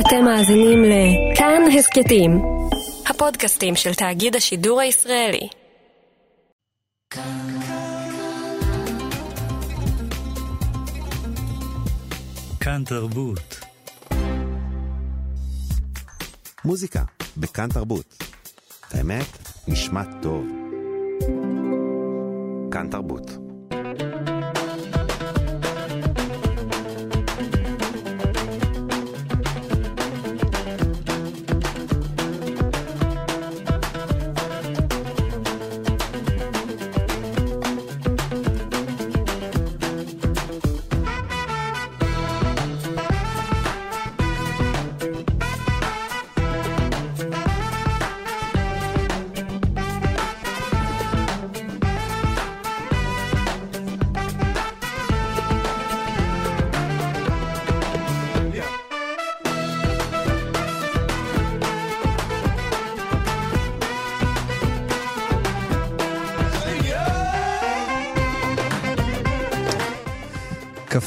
אתם מאזינים לכאן הסכתים, הפודקאסטים של תאגיד השידור הישראלי. כאן תרבות. מוזיקה, בכאן תרבות. האמת, נשמע טוב. כאן תרבות.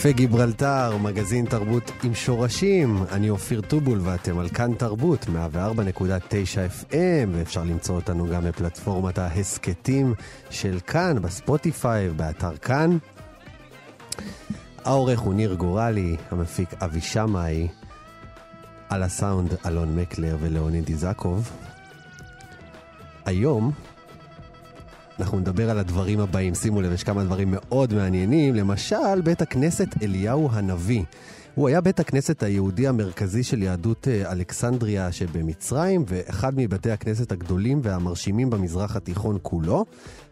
קפה גיברלטר, מגזין תרבות עם שורשים. אני אופיר טובול ואתם על כאן תרבות, 104.9 FM, ואפשר למצוא אותנו גם בפלטפורמת ההסכתים של כאן, בספוטיפיי, באתר כאן. העורך הוא ניר גורלי, המפיק אבי שמאי, על הסאונד אלון מקלר ולאוניד איזקוב. היום אנחנו נדבר על הדברים הבאים. שימו לב, יש כמה דברים מאוד מעניינים. למשל, בית הכנסת אליהו הנביא. הוא היה בית הכנסת היהודי המרכזי של יהדות אה, אלכסנדריה שבמצרים, ואחד מבתי הכנסת הגדולים והמרשימים במזרח התיכון כולו.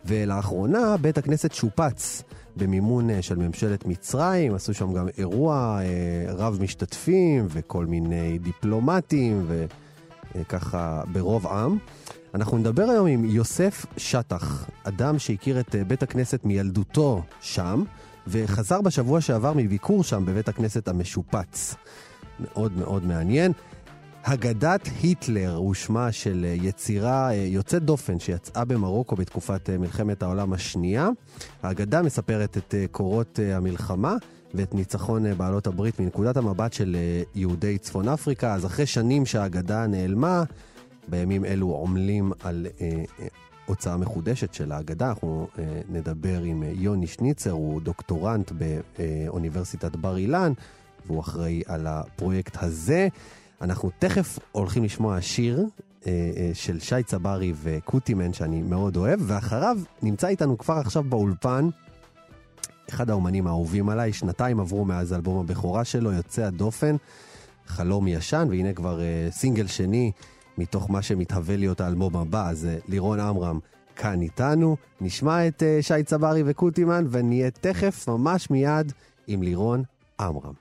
ולאחרונה בית הכנסת שופץ במימון אה, של ממשלת מצרים, עשו שם גם אירוע אה, רב משתתפים וכל מיני דיפלומטים וככה ברוב עם. אנחנו נדבר היום עם יוסף שטח, אדם שהכיר את אה, בית הכנסת מילדותו שם, וחזר בשבוע שעבר מביקור שם בבית הכנסת המשופץ. מאוד מאוד מעניין. הגדת היטלר הוא שמה של אה, יצירה אה, יוצאת דופן שיצאה במרוקו בתקופת מלחמת העולם השנייה. ההגדה מספרת את קורות המלחמה ואת ניצחון בעלות הברית מנקודת המבט של יהודי צפון אפריקה. אז אחרי שנים שההגדה נעלמה, בימים אלו עמלים על אה, אה, הוצאה מחודשת של ההגדה. אנחנו אה, נדבר עם אה, יוני שניצר, הוא דוקטורנט באוניברסיטת בר אילן, והוא אחראי על הפרויקט הזה. אנחנו תכף הולכים לשמוע שיר אה, אה, של שי צברי וקוטימן, שאני מאוד אוהב, ואחריו נמצא איתנו כבר עכשיו באולפן. אחד האומנים האהובים עליי, שנתיים עברו מאז אלבום הבכורה שלו, יוצא הדופן, חלום ישן, והנה כבר uh, סינגל שני מתוך מה שמתהווה להיות האלבום הבא, אז אה, לירון עמרם כאן איתנו. נשמע את uh, שי צברי וקוטימן, ונהיה תכף, ממש מיד, עם לירון עמרם.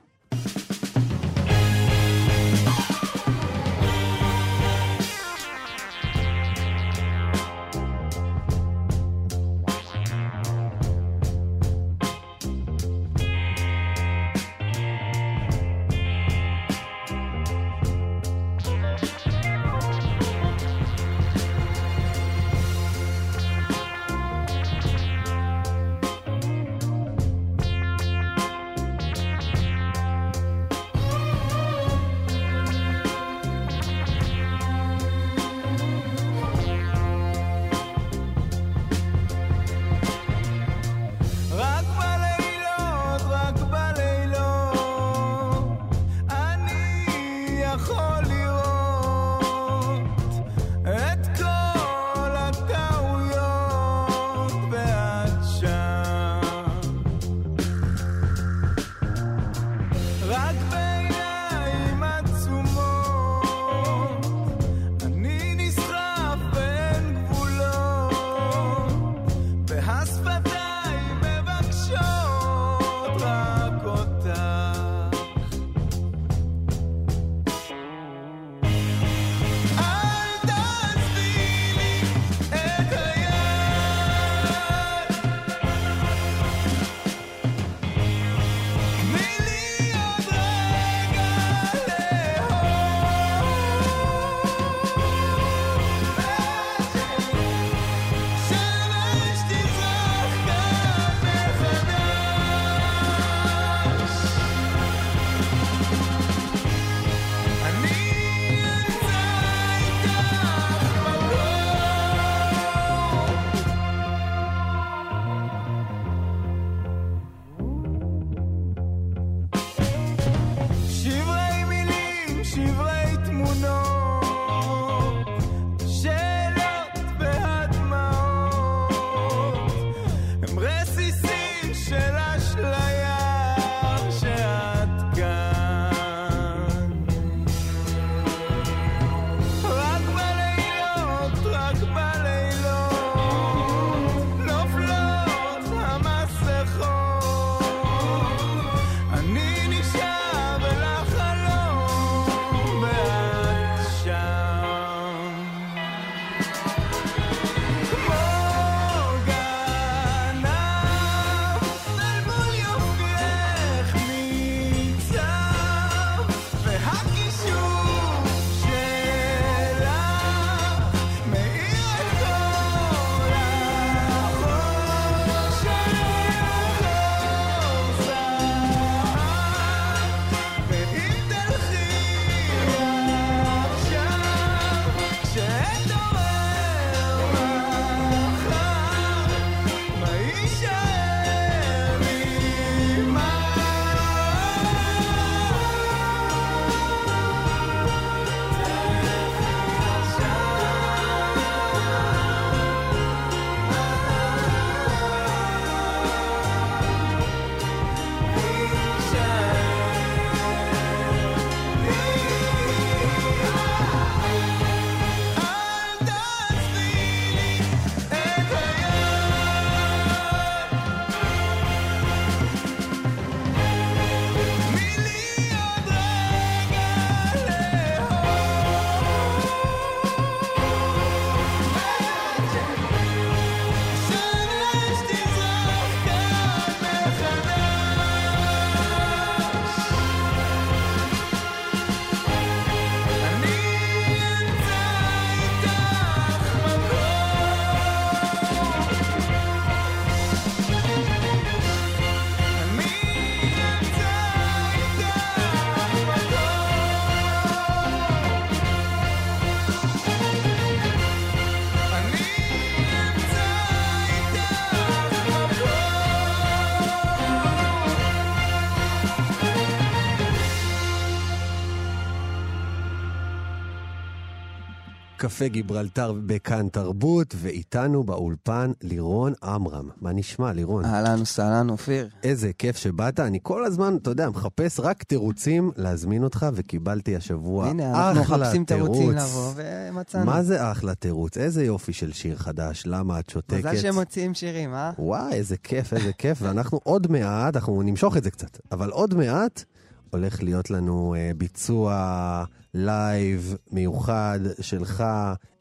קפה גיברלטר בכאן תרבות, ואיתנו באולפן לירון עמרם. מה נשמע, לירון? אהלן וסהלן, אופיר. איזה כיף שבאת. אני כל הזמן, אתה יודע, מחפש רק תירוצים להזמין אותך, וקיבלתי השבוע הנה, אחלה אנחנו תירוץ. מחפשים תירוצים לבוא, ומצאנו. מה זה אחלה תירוץ? איזה יופי של שיר חדש, למה את שותקת? מזל שהם מוציאים שירים, אה? וואי, איזה כיף, איזה כיף, ואנחנו עוד מעט, אנחנו נמשוך את זה קצת, אבל עוד מעט הולך להיות לנו uh, ביצוע לייב מיוחד שלך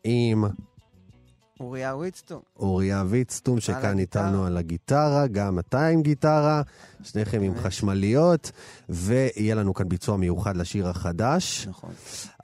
עם אוריה ויצטום. אוריה ויצטום, שכאן הגיטרה. איתנו על הגיטרה, גם אתה עם גיטרה, שניכם עם באמת. חשמליות, ויהיה לנו כאן ביצוע מיוחד לשיר החדש. נכון,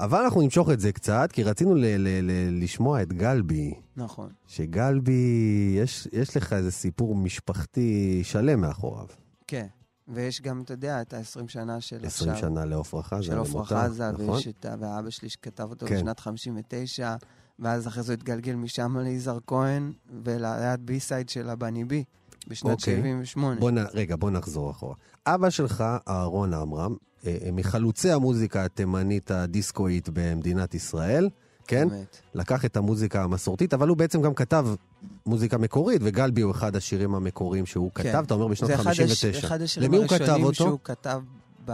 אבל אנחנו נמשוך את זה קצת, כי רצינו ל- ל- ל- לשמוע את גלבי. נכון. שגלבי, יש, יש לך איזה סיפור משפחתי שלם מאחוריו. כן. ויש גם, אתה יודע, את ה-20 שנה של 20 עכשיו. שנה לעופרה חזה. של עפרה חזה, נכון? ויש את. ואבא שלי שכתב אותו כן. בשנת 59, ואז אחרי זה הוא התגלגל משם ליזהר כהן, וליד בי-סייד של הבני בי, בשנת אוקיי. 78. בוא נ... רגע, בוא נחזור אחורה. אבא שלך, אהרון עמרם, אה, אה, מחלוצי המוזיקה התימנית הדיסקואית במדינת ישראל, כן? באמת. לקח את המוזיקה המסורתית, אבל הוא בעצם גם כתב מוזיקה מקורית, וגלבי הוא אחד השירים המקוריים שהוא כן. כתב, אתה אומר בשנות זה אחד הש- 59. אחד השירים הוא הראשונים אותו? שהוא כתב ב...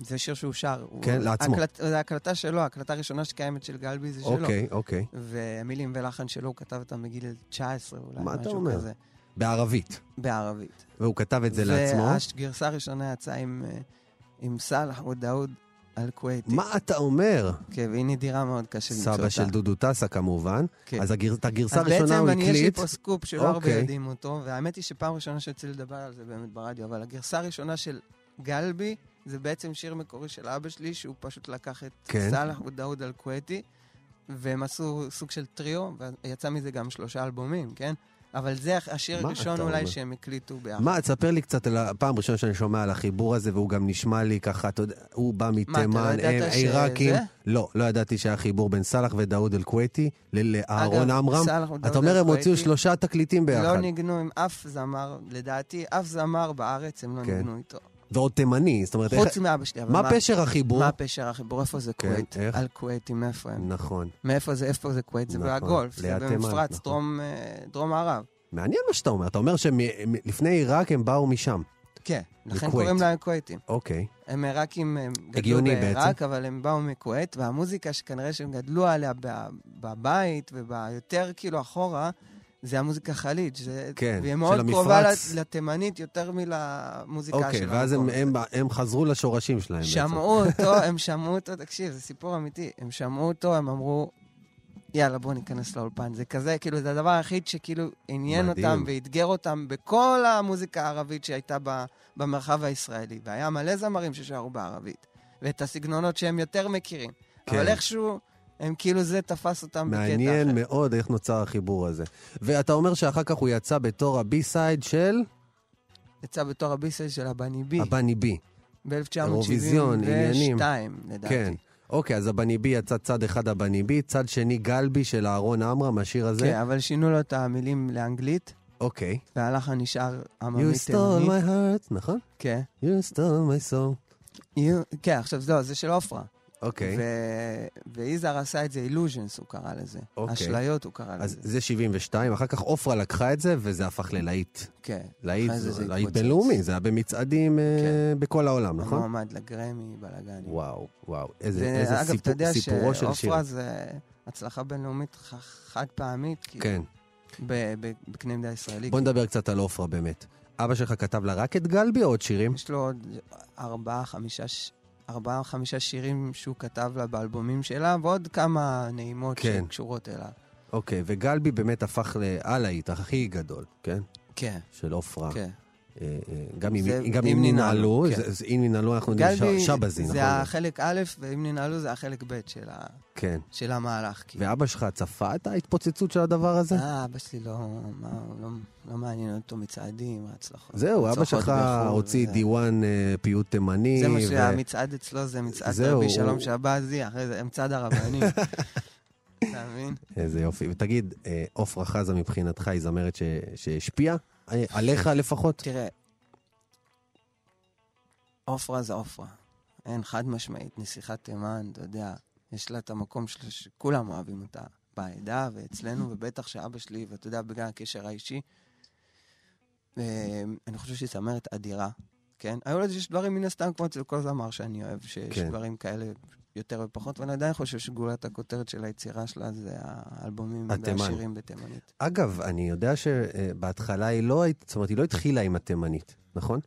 זה שיר שהוא שר. הוא- כן, לעצמו. הקלט, זה הקלטה שלו, ההקלטה הראשונה שקיימת של גלבי זה שלו. אוקיי, אוקיי. ומילים ולחן שלו, הוא כתב אותם בגיל 19 אולי, מה אתה אומר? כזה. בערבית. בערבית. והוא כתב את זה לעצמו. והגרסה הראשונה יצאה עם, אה, עם סאלח ודאוד אל-כווייתי. מה אתה אומר? כן, והיא נדירה מאוד, קשה למצוא אותה. סבא של דודו טסה כמובן. כן. אז הגר... את הגרסה אז הראשונה הוא בעצם אני, יש לי הקליט. פה סקופ שלא הרבה אוקיי. יודעים אותו, והאמת היא שפעם ראשונה שיוצא לדבר על זה באמת ברדיו, אבל הגרסה הראשונה של גלבי, זה בעצם שיר מקורי של אבא שלי, שהוא פשוט לקח את כן. סאלח ודאוד אל-כווייתי, והם עשו סוג של טריו, ויצא מזה גם שלושה אלבומים, כן? אבל זה השיר הראשון אולי אומר? שהם הקליטו ביחד. מה, תספר לי קצת על הפעם הראשונה שאני שומע על החיבור הזה, והוא גם נשמע לי ככה, אתה יודע, הוא בא מתימן, ידעת הם עיראקים. לא, לא ידעתי שהיה חיבור בין סאלח ודאוד אל-כווייתי לאהרון עמרם. אתה אומר, הם הוציאו שלושה תקליטים ביחד. לא ניגנו עם אף זמר, לדעתי, אף זמר בארץ הם לא כן. ניגנו איתו. ועוד תימני, זאת אומרת, איך- חוץ מאבא שלי, אבל מה פשר החיבור? מה פשר החיבור? איפה זה כן, כווית? איך? על כוויתים, איפה הם? נכון. מאיפה זה, איפה זה כווית? זה נכון, בגולף, זה במפרץ, נכון. דרום, אה, דרום מערב. מעניין מה שאתה אומר. אתה אומר שלפני עיראק הם באו משם. כן, לכן לכווית. קוראים להם כוויתים. אוקיי. הם עיראקים, הם גדלו בעיראק, אבל הם באו מכווית, והמוזיקה שכנראה שהם גדלו עליה ב- בבית וביותר כאילו אחורה, זה המוזיקה חליג'. זה- כן, והיא של מאוד קרובה המפרץ. לת- לתימנית יותר מלמוזיקה של אוקיי, ואז הם-. הם- הם חזרו לשורשים שלהם בעצם. שמעו אותו, הם שמעו אותו, תקשיב, זה סיפור אמיתי. הם שמעו אותו, הם אמרו, יאללה, בואו ניכנס לאולפן. זה כזה, כאילו, זה הדבר היחיד שכאילו עניין מדהים. אותם ואתגר אותם בכל המוזיקה הערבית שהייתה ב, במרחב הישראלי. והיה מלא זמרים ששרו בערבית, ואת הסגנונות שהם יותר מכירים. כן. אבל איכשהו, הם כאילו זה תפס אותם בקטע אחר. מעניין מאוד איך נוצר החיבור הזה. ואתה אומר שאחר כך הוא יצא בתור הבי-סייד של יצא בתור הביסל של הבני בי, הבני בי. אירוויזיון, עניינים. ב-1972, לדעתי. כן. אוקיי, אז הבני בי יצא צד אחד הבני בי, צד שני גלבי של אהרון עמרם, השיר הזה. כן, אבל שינו לו את המילים לאנגלית, אוקיי. והלחן נשאר עממי You stole תימני. my heart, נכון? כן. You stole my soul. You- כן, עכשיו, לא, זה של עופרה. אוקיי. ו- ויזהר עשה את זה אילוז'נס, הוא קרא לזה. אוקיי. אשליות הוא קרא אז לזה. זה 72, אחר כך עופרה לקחה את זה, וזה הפך ללהיט. כן. להיט, זה זה להיט. בינלאומי, זה היה במצעדים אה, כן. בכל העולם, נכון? מועמד לגרמי, בלאגני. וואו, וואו, איזה איזה ואגב, אתה סיפור- יודע סיפורו של שיר. שעופרה זה הצלחה בינלאומית חד פעמית, כאילו, כן. בקנה מידה ישראלי. בוא נדבר קצת על עופרה באמת. אבא שלך כתב לה רק את גלבי או עוד שירים? יש לו עוד ארבעה, חמישה, ארבעה, חמישה שירים שהוא כתב לה באלבומים שלה, ועוד כמה נעימות כן. שקשורות אליו. אוקיי, וגלבי באמת הפך ל"הלהיט" הכי גדול, כן? כן, של עופרה. כן. אה, אה, גם אם גם אם ננעלו, כן. זה- זה- אם ננעלו אנחנו יודעים גלבי שבזי, נכון? זה החלק א', ואם ננעלו זה החלק ב' של ה- כן. של המהלך. כאילו. ואבא שלך צפה את ההתפוצצות של הדבר הזה? אה, אבא שלי לא, מה, לא, לא מעניין אותו מצעדים, ההצלחות. זהו, אבא שלך בחו"ל הוציא וזה. דיוואן אה, פיוט תימני. זה מה ו- שהמצעד אצלו, זה מצעד זהו, רבי שלום הוא- שבזי, אחרי זה מצעד הרבנים. אתה מבין? איזה יופי. ותגיד, אה, עפרה חזה מבחינתך היא זמרת שהשפיעה? אה, עליך לפחות? תראה, עופרה זה עופרה. אין, חד משמעית, נסיכת תימן, אתה יודע, יש לה את המקום שלה שכולם אוהבים אותה בעדה ואצלנו, ובטח שאבא שלי, ואתה יודע, בגלל הקשר האישי. אה, אני חושב שהיא זמרת אדירה, כן? היו לזה שיש דברים מן הסתם, כמו אצל כל זמר שאני אוהב, שיש כן. דברים כאלה יותר ופחות, ואני עדיין חושב שגולת הכותרת של היצירה שלה זה האלבומים התימן. והשירים בתימנית. אגב, אני יודע שבהתחלה היא לא, זאת אומרת, היא לא התחילה עם התימנית, נכון?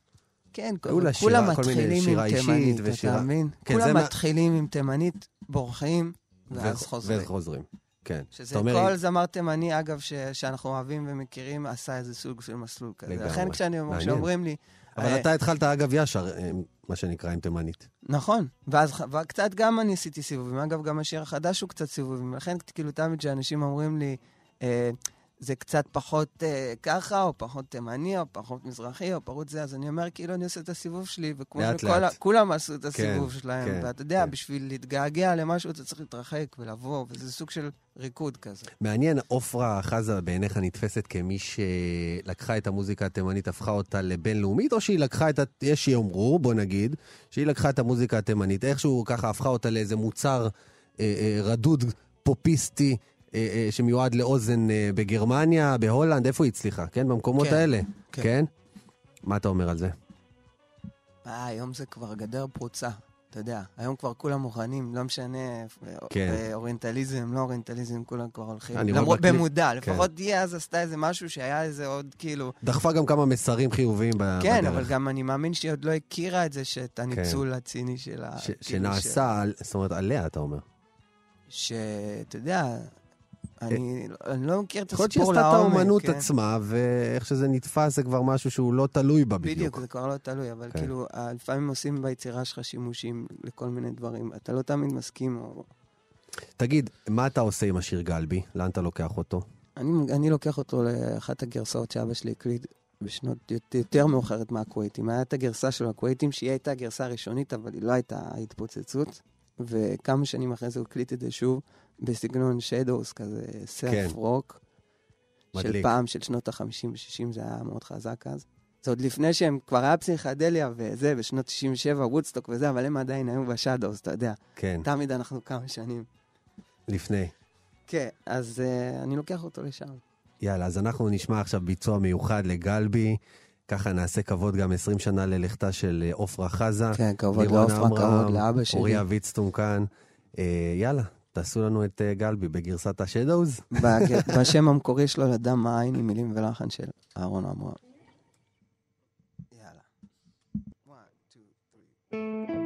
כן, כולם שירה- מיני מתחילים עם תימנית, ושירה- אתה מבין? כן, כולם מה- מתחילים עם תימנית, בורחים, ואז ו- חוזרים. וחוזרים, כן. שזה אומר, כל זמר תימני, אגב, ש- שאנחנו אוהבים ומכירים, עשה איזה סוג של מסלול כזה. לגמרי. לכן כשאני- מעניין. כשאומרים לי... אבל אה, אתה התחלת, אגב, ישר, אה, מה שנקרא, עם תימנית. נכון, ואז וקצת גם אני עשיתי סיבובים. אגב, גם השיר החדש הוא קצת סיבובים. לכן, כאילו, תמיד כשאנשים אומרים לי, אה, זה קצת פחות אה, ככה, או פחות תימני, או פחות מזרחי, או פחות זה, אז אני אומר, כאילו, אני עושה את הסיבוב שלי, וכמו לאט, שכל לאט. ה- כולם עשו את הסיבוב שלהם. כן, ואתה יודע, כן. בשביל להתגעגע למשהו, אתה צריך להתרחק ולבוא, וזה סוג של ריקוד כזה. מעניין, עופרה חזה בעיניך נתפסת כמי שלקחה את המוזיקה התימנית, הפכה אותה לבינלאומית, או שהיא לקחה את ה... יש שיאמרו, בוא נגיד, שהיא לקחה את המוזיקה התימנית, איכשהו ככה הפכה אותה לאיזה מוצר אה, אה, רדוד, פופיסטי, שמיועד לאוזן אה, בגרמניה, בהולנד, איפה היא הצליחה? כן, במקומות כן, האלה. כן. כן? מה אתה אומר על זה? אה, היום זה כבר גדר פרוצה. אתה יודע, היום כבר כולם מוכנים, לא משנה, כן. אה, אוריינטליזם, לא אוריינטליזם, כולם כבר הולכים. אני למרות, בקליפ- במודע, כן. לפחות היא אז עשתה איזה משהו שהיה איזה עוד כאילו... דחפה גם כמה מסרים חיוביים כן, בדרך. אבל גם אני מאמין שהיא עוד לא הכירה את זה, שאת הניצול הציני שלה. ש- כאילו, שנעשה, על- זאת אומרת, עליה, אתה אומר. שאתה יודע, אני אני לא מכיר את יכול להיות שהיא הסיפור עשתה את לעומק. האומנות כן. עצמה, ואיך שזה נתפס זה כבר משהו שהוא לא תלוי בה בדיוק. בדיוק, זה כבר לא תלוי, אבל כן. כאילו, אה, לפעמים עושים ביצירה שלך שימושים לכל מיני דברים. אתה לא תמיד מסכים, או... תגיד, מה אתה עושה עם השיר גלבי? לאן אתה לוקח אותו? אני, אני לוקח אותו לאחת הגרסאות שאבא שלי הקליט בשנות יותר, מאוחרת מהכווייטים. היה את הגרסה של הכווייטים, שהיא הייתה הגרסה הראשונית, אבל היא לא הייתה התפוצצות. וכמה שנים אחרי זה הוא הקליט את זה שוב, בסגנון שדוס, כזה סרף כן. רוק. של מדליק. פעם, של שנות ה-50 ו-60, זה היה מאוד חזק אז. זה עוד לפני שהם, כבר היה פסיכדליה וזה, בשנות 97, וודסטוק וזה, אבל הם עדיין היו בשאדוס, אתה יודע. כן, תמיד אנחנו כמה שנים. לפני. כן, אז uh, אני לוקח אותו לשם. יאללה, אז אנחנו נשמע עכשיו ביצוע מיוחד לגלבי. ככה נעשה כבוד גם 20 שנה ללכתה של אה, עופרה חזה. כן, כבוד לעופרה, כבוד לאבא שלי. אוריה ויצטום כאן. אה, יאללה, תעשו לנו את אה, גלבי בגרסת השדוז. בשם המקורי שלו לדם העין עם מילים ולחן של אהרון עמרם. יאללה. 1, 2, 3.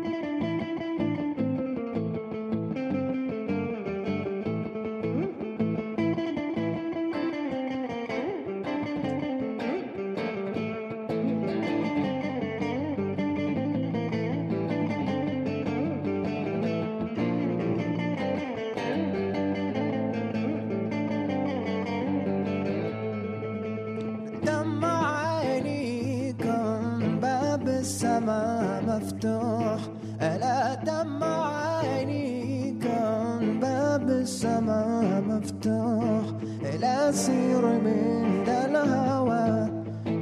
مفتوح إلى سير من ذا الهوى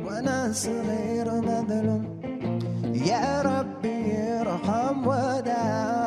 وأنا صغير مظلوم. يا ربي ارحم وداوي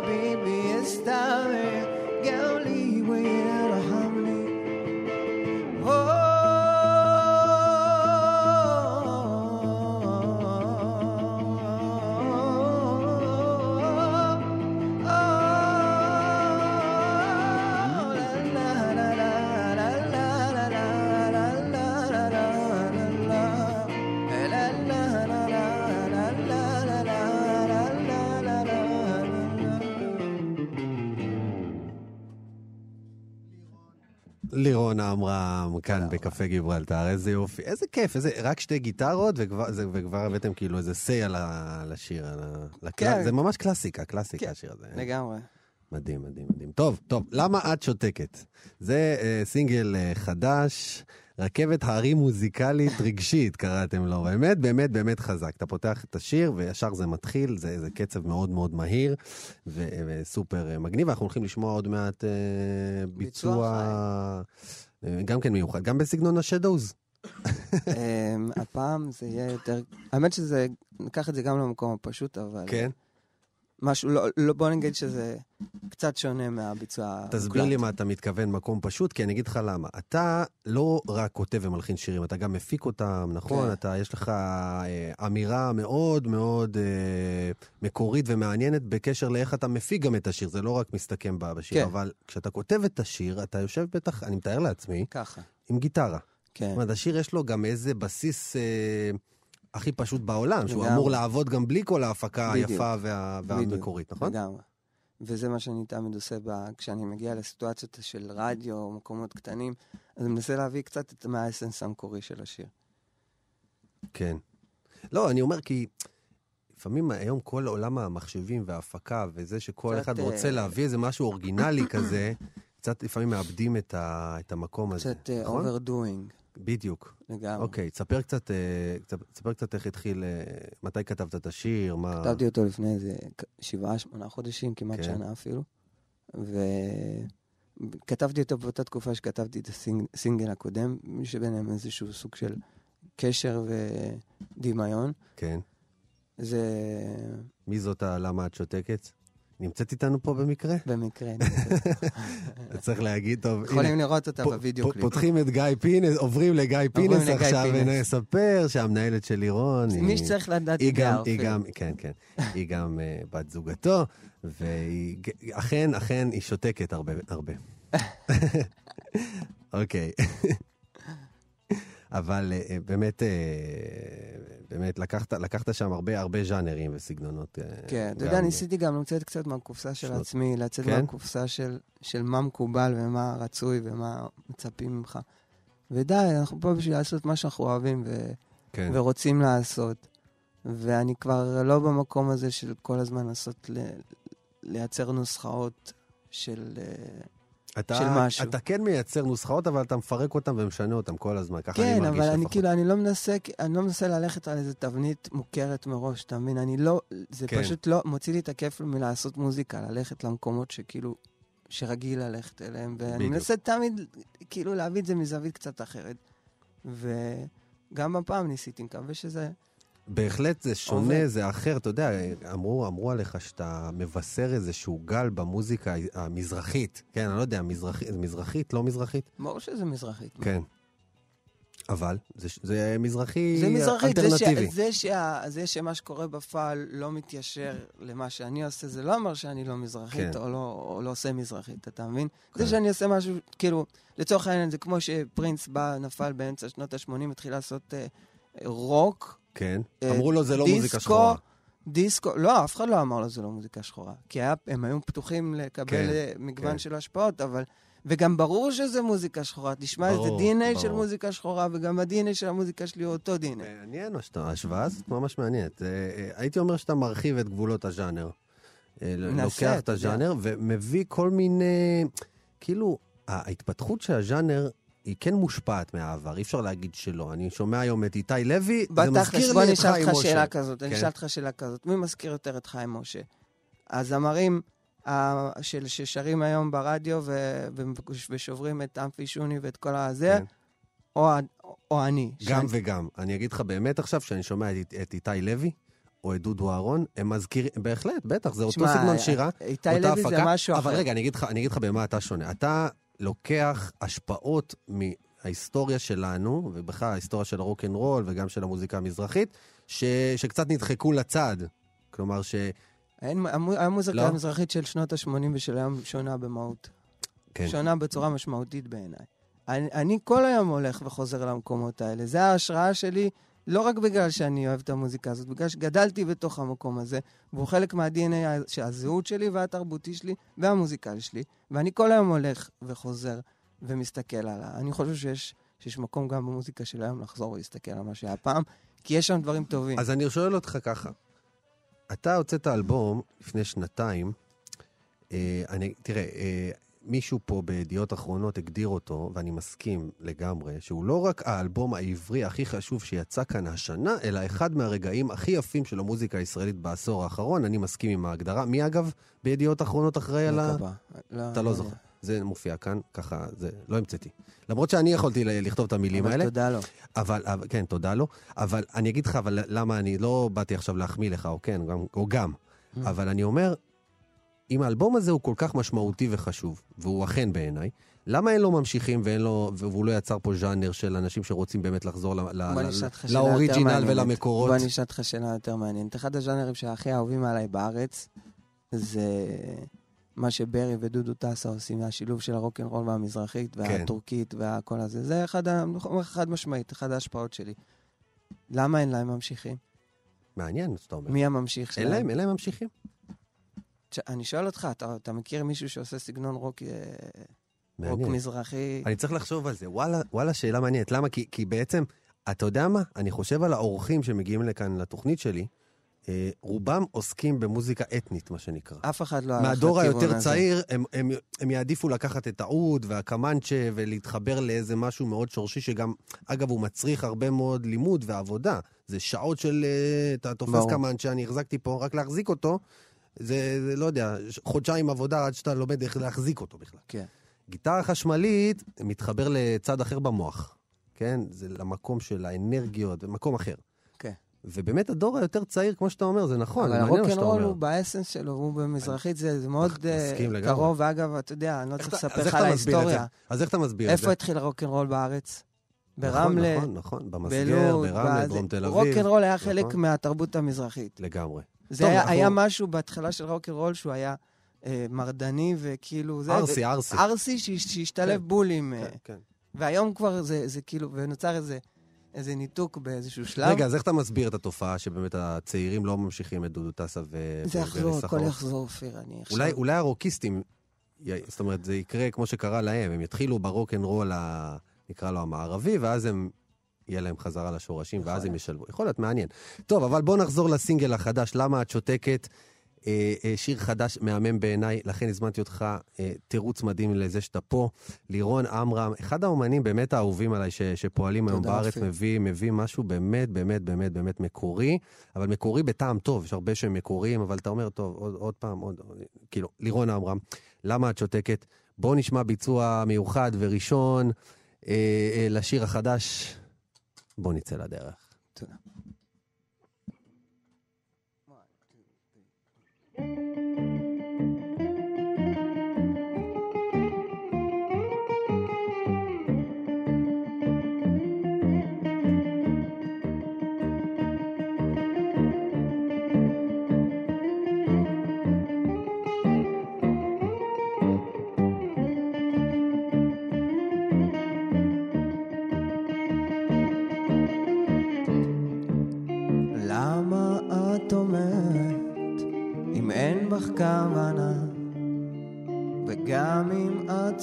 Baby, y está bien. כאן בקפה גיברלטר, איזה יופי, איזה כיף, איזה, רק שתי גיטרות וכבר, זה, וכבר הבאתם כאילו איזה סיי על ה- לשיר, על ה-. כן. זה ממש קלאסיקה, קלאסיקה כן, השיר הזה. לגמרי. מדהים, מדהים, מדהים. טוב, טוב, למה את שותקת? זה אה, סינגל אה, חדש, רכבת הרים מוזיקלית רגשית, קראתם לו. באמת, באמת, באמת חזק. אתה פותח את השיר וישר זה מתחיל, זה, זה קצב מאוד מאוד מהיר ו, וסופר אה, מגניב. אנחנו הולכים לשמוע עוד מעט אה, ביצוע, ביצוע גם כן מיוחד, גם בסגנון השדוז. אמ, הפעם זה יהיה יותר... האמת שזה, ניקח את זה גם למקום הפשוט, אבל... כן? משהו, לא, לא, בוא נגיד שזה קצת שונה מהביצוע המוקלט. תסביר לי מה אתה מתכוון, מקום פשוט, כי אני אגיד לך למה. אתה לא רק כותב ומלחין שירים, אתה גם מפיק אותם, נכון? כן. אתה, יש לך אה, אמירה מאוד מאוד אה, מקורית ומעניינת בקשר לאיך אתה מפיק גם את השיר, זה לא רק מסתכם בשיר, כן. אבל כשאתה כותב את השיר, אתה יושב בטח, אני מתאר לעצמי, ככה, עם גיטרה. כן. זאת אומרת, השיר יש לו גם איזה בסיס... אה, הכי פשוט בעולם, שהוא. אמור לעבוד גם בלי כל ההפקה. היפה וה... והמקורית, נכון? לגמרי. וזה מה שאני תמיד עושה. כשאני מגיע לסיטואציות של רדיו או מקומות קטנים, אז אני מנסה להביא קצת את מהאסנס המקורי של השיר. כן. לא, אני אומר כי לפעמים היום כל עולם המחשבים וההפקה וזה שכל אחד אה, רוצה להביא איזה משהו אורגינלי כזה, קצת לפעמים מאבדים את, ה, את המקום הזה, קצת אה, נכון? בדיוק. לגמרי. אוקיי, תספר קצת, אה, תספר קצת איך התחיל, אה, מתי כתבת את השיר, מה... כתבתי אותו לפני איזה שבעה, שמונה חודשים, כמעט כן. שנה אפילו. וכתבתי אותו באותה תקופה שכתבתי את הסינגל הקודם, שביניהם איזשהו סוג של קשר ודמיון. כן. זה מי זאת הלמה את שותקת? נמצאת איתנו פה במקרה? במקרה. צריך להגיד, טוב, יכולים לראות אותה בווידאו קליפ. פותחים את גיא פינס, עוברים לגיא פינס עכשיו. ונספר שהמנהלת של לירון... מי שצריך לדעת היא גם, היא. גם, כן, כן, היא גם אה, בת זוגתו, והיא, אכן, אכן, היא שותקת הרבה, הרבה. אוקיי. אבל אה, באמת, אה, באמת, לקחת, לקחת שם הרבה, הרבה ז'אנרים וסגנונות. אה, כן, אתה יודע, ניסיתי גם לצאת קצת מהקופסה של שנות- עצמי, לצאת כן? מהקופסה של של מה מקובל ומה רצוי ומה מצפים ממך. ודי, אנחנו פה בשביל לעשות מה שאנחנו אוהבים ו- כן, ורוצים לעשות. ואני כבר לא במקום הזה של כל הזמן לנסות ל- לייצר נוסחאות של... אתה, של משהו. אתה כן מייצר נוסחאות, אבל אתה מפרק אותן ומשנה אותן כל הזמן, ככה אני כן, מרגיש אבל אני לפחות. כאילו, אני לא מנסה, אני לא מנסה ללכת על איזה תבנית מוכרת מראש, אתה מבין? אני לא, זה כן. פשוט לא, מוציא לי את הכיף מלעשות מוזיקה, ללכת למקומות שכאילו, שרגיל ללכת אליהם, ואני בדיוק. מנסה תמיד, כאילו, להביא את זה מזווית קצת אחרת. וגם הפעם ניסיתי, מקווה שזה... בהחלט זה שונה, עובד. זה אחר. אתה יודע, אמרו, אמרו עליך שאתה מבשר איזשהו גל במוזיקה המזרחית. כן, אני לא יודע, מזרחית, מזרחית, לא מזרחית? ברור שזה מזרחית. כן. אבל זה, זה מזרחי זה מזרחית, זה, ש... אלטרנטיבי. זה, שה... זה שמה שקורה בפועל לא מתיישר למה שאני עושה, זה לא אומר שאני לא מזרחית כן. או, לא, או לא עושה מזרחית, אתה מבין? כן. זה שאני עושה משהו, כאילו, לצורך העניין, זה כמו שפרינס בא, נפל באמצע שנות ה-80, התחיל לעשות אה, רוק, כן. אה, אמרו לו, זה לא דיסקו, מוזיקה שחורה. דיסקו, לא, אף אחד לא אמר לו זה לא מוזיקה שחורה. כי היה, הם היו פתוחים לקבל כן, אה, מגוון כן. של השפעות, אבל... וגם ברור שזה מוזיקה שחורה. תשמע, זה ברור, DNA של ברור. מוזיקה שחורה, וגם ה-DNA של המוזיקה שלי הוא אותו DNA. מעניין, ההשוואה הזאת ממש מעניינת. אה, הייתי אומר שאתה מרחיב את גבולות הז'אנר. לוקח את. הז'אנר ומביא כל מיני... כאילו, ההתפתחות של הז'אנר היא כן מושפעת מהעבר, אי אפשר להגיד שלא. אני שומע היום את איתי לוי, זה מזכיר לי אני את חיים משה. שאלה כזאת, אני כן. אשאל אותך שאלה כזאת. מי מזכיר יותר את חיים משה? הזמרים של- ששרים היום ברדיו ו- ושוברים את אמפי שוני ואת כל הזה, כן. או או אני. גם שאני- וגם. אני אגיד לך באמת עכשיו, כשאני שומע את, את איתי לוי, או את דודו אהרון, הם מזכירים, בהחלט, בטח, זה אותו תשמע, סגנון שירה, איתי אותה לוי זה הפקה, משהו אבל אחר. רגע, אני אגיד, לך, אני אגיד לך במה אתה שונה. אתה לוקח השפעות מההיסטוריה שלנו, ובכלל ההיסטוריה של הרוקנרול וגם של המוזיקה המזרחית, ש, שקצת נדחקו לצד. כלומר, ש... אין, המו- המוזיקה לא? המזרחית של שנות ה-80 ושל היום שונה במהות. כן. שונה בצורה משמעותית בעיניי. אני, אני כל היום הולך וחוזר למקומות האלה. זה ההשראה שלי, לא רק בגלל שאני אוהב את המוזיקה הזאת, בגלל שגדלתי בתוך המקום הזה, והוא חלק מה-DNA הזהות שלי והתרבותי שלי והמוזיקלי שלי, ואני כל היום הולך וחוזר ומסתכל עליה. אני חושב שיש, שיש מקום גם במוזיקה של היום לחזור ולהסתכל על מה שהיה פעם, כי יש שם דברים טובים. אז אני שואל אותך ככה, אתה הוצאת אלבום לפני שנתיים, אה, אני, תראה, אה, מישהו פה בידיעות אחרונות הגדיר אותו, ואני מסכים לגמרי, שהוא לא רק האלבום העברי הכי חשוב שיצא כאן השנה, אלא אחד מהרגעים הכי יפים של המוזיקה הישראלית בעשור האחרון, אני מסכים עם ההגדרה. מי אגב בידיעות אחרונות אחראי על ה... לא קבע. אתה לא זוכר. זה מופיע כאן, ככה, זה לא המצאתי. למרות שאני יכולתי לכתוב את המילים האלה. אבל תודה לו. אבל, אבל, כן, תודה לו. אבל אני אגיד לך, אבל למה אני לא באתי עכשיו להחמיא לך, או כן, או גם. Mm. אבל אני אומר, אם האלבום הזה הוא כל כך משמעותי וחשוב, והוא אכן בעיניי, למה אין לו ממשיכים ואין לו, והוא לא יצר פה ז'אנר של אנשים שרוצים באמת לחזור ל- ל- לאוריג'ינל. ולמקורות? בוא נשאל אותך שאלה יותר מעניינת. אחד הז'אנרים שהכי אהובים עליי בארץ, זה מה שברי ודודו טסה עושים, השילוב של הרוקנרול והמזרחית, והטורקית והכל הזה. זה אחד, חד משמעית, אחד ההשפעות שלי. למה אין להם ממשיכים? מעניין, מה שאתה אומר. מי הממשיך שלהם? אין להם, אין להם ממשיכים? אני שואל אותך, אתה, אתה מכיר מישהו שעושה סגנון רוק, אה, רוק. מזרחי? אני צריך לחשוב על זה. וואלה, וואלה, שאלה מעניינת. למה? כי, כי בעצם, אתה יודע מה? אני חושב על האורחים שמגיעים לכאן לתוכנית שלי, אה, רובם עוסקים במוזיקה אתנית, מה שנקרא. אף אחד לא הלך מהדור לכיוון היותר הזה. צעיר, הם, הם, הם יעדיפו לקחת את האוד והקמנצ'ה ולהתחבר לאיזה משהו מאוד שורשי, שגם, אגב, הוא מצריך הרבה מאוד לימוד ועבודה. זה שעות של... אה, אתה תופס. קמנצ'ה, אני החזקתי פה, רק להחזיק אותו, זה, זה לא יודע, חודשיים עבודה עד שאתה לומד איך להחזיק אותו בכלל. כן. גיטרה חשמלית מתחבר לצד אחר במוח, כן? זה למקום של האנרגיות, במקום אחר. כן. ובאמת הדור היותר צעיר, כמו שאתה אומר, זה נכון, זה אבל מעניין מה שאתה הרוקנרול אומר. הוא באסנס שלו, הוא במזרחית, זה זה מאוד אה. קרוב, ואגב, אתה יודע, אני לא צריך לספר לך על? ההיסטוריה. אז איך אתה מסביר את זה? איפה התחיל הרוקנרול בארץ? נכון, ברמלה, נכון, נכון, במסגר, בלוד, ברמלה. דרום תל אביב. רוקנרול היה חלק נכון. מהתרבות המזרחית. לגמרי. זה טוב, היה- אנחנו- היה משהו בהתחלה של רוקנרול שהוא היה אה, מרדני וכאילו... זה- ארסי, ארסי. ארסי שהש- שהשתלב כן. בול עם... אה, כן, כן. והיום כבר זה זה כאילו, ונוצר איזה... איזה ניתוק באיזשהו שלב. רגע, אז איך אתה מסביר את התופעה שבאמת הצעירים לא ממשיכים את דודו טסה ו... זה ו- יחזור, הכל? יחזור, אופיר, אני עכשיו... אולי, אולי הרוקיסטים, זאת אומרת, זה יקרה כמו שקרה להם, הם יתחילו ברוקנרול, ה... נקרא לו המערבי, ואז הם, יהיה להם חזרה לשורשים, יכול ואז הם. ישלבו. יכול להיות, מעניין. טוב, אבל בוא נחזור לסינגל החדש, למה את שותקת? אה, אה, שיר חדש, מהמם בעיניי, לכן הזמנתי אותך, אה, תירוץ מדהים לזה שאתה פה. לירון עמרם, אחד האומנים באמת האהובים עליי ש, שפועלים היום בארץ. מביא, מביא משהו באמת, באמת, באמת, באמת מקורי, אבל מקורי בטעם טוב, יש הרבה שהם מקוריים, אבל אתה אומר, טוב, עוד, עוד פעם, עוד, כאילו, לירון עמרם, למה את שותקת? בואו נשמע ביצוע מיוחד וראשון אה, אה, לשיר החדש. בואו נצא לדרך. תודה. למה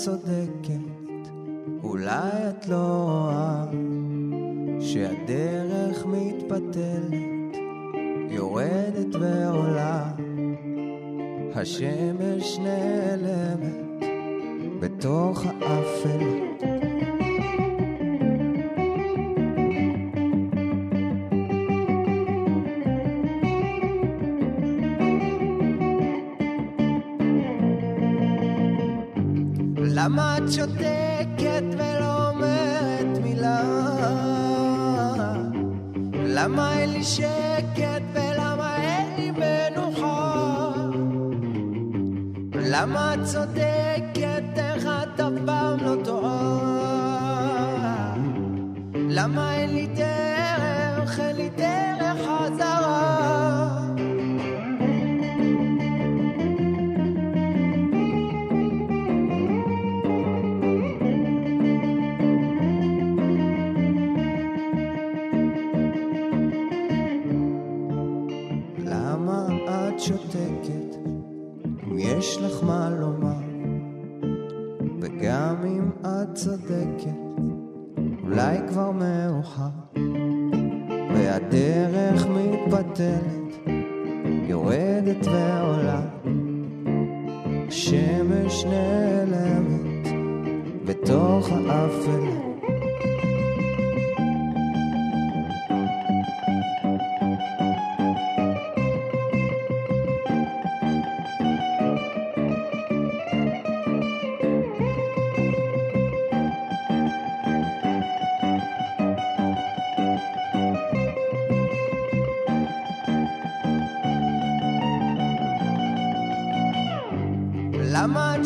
צודקת. אולי את לא רואה שהדרך מתפתלת יורדת ועולה השמש נעלמת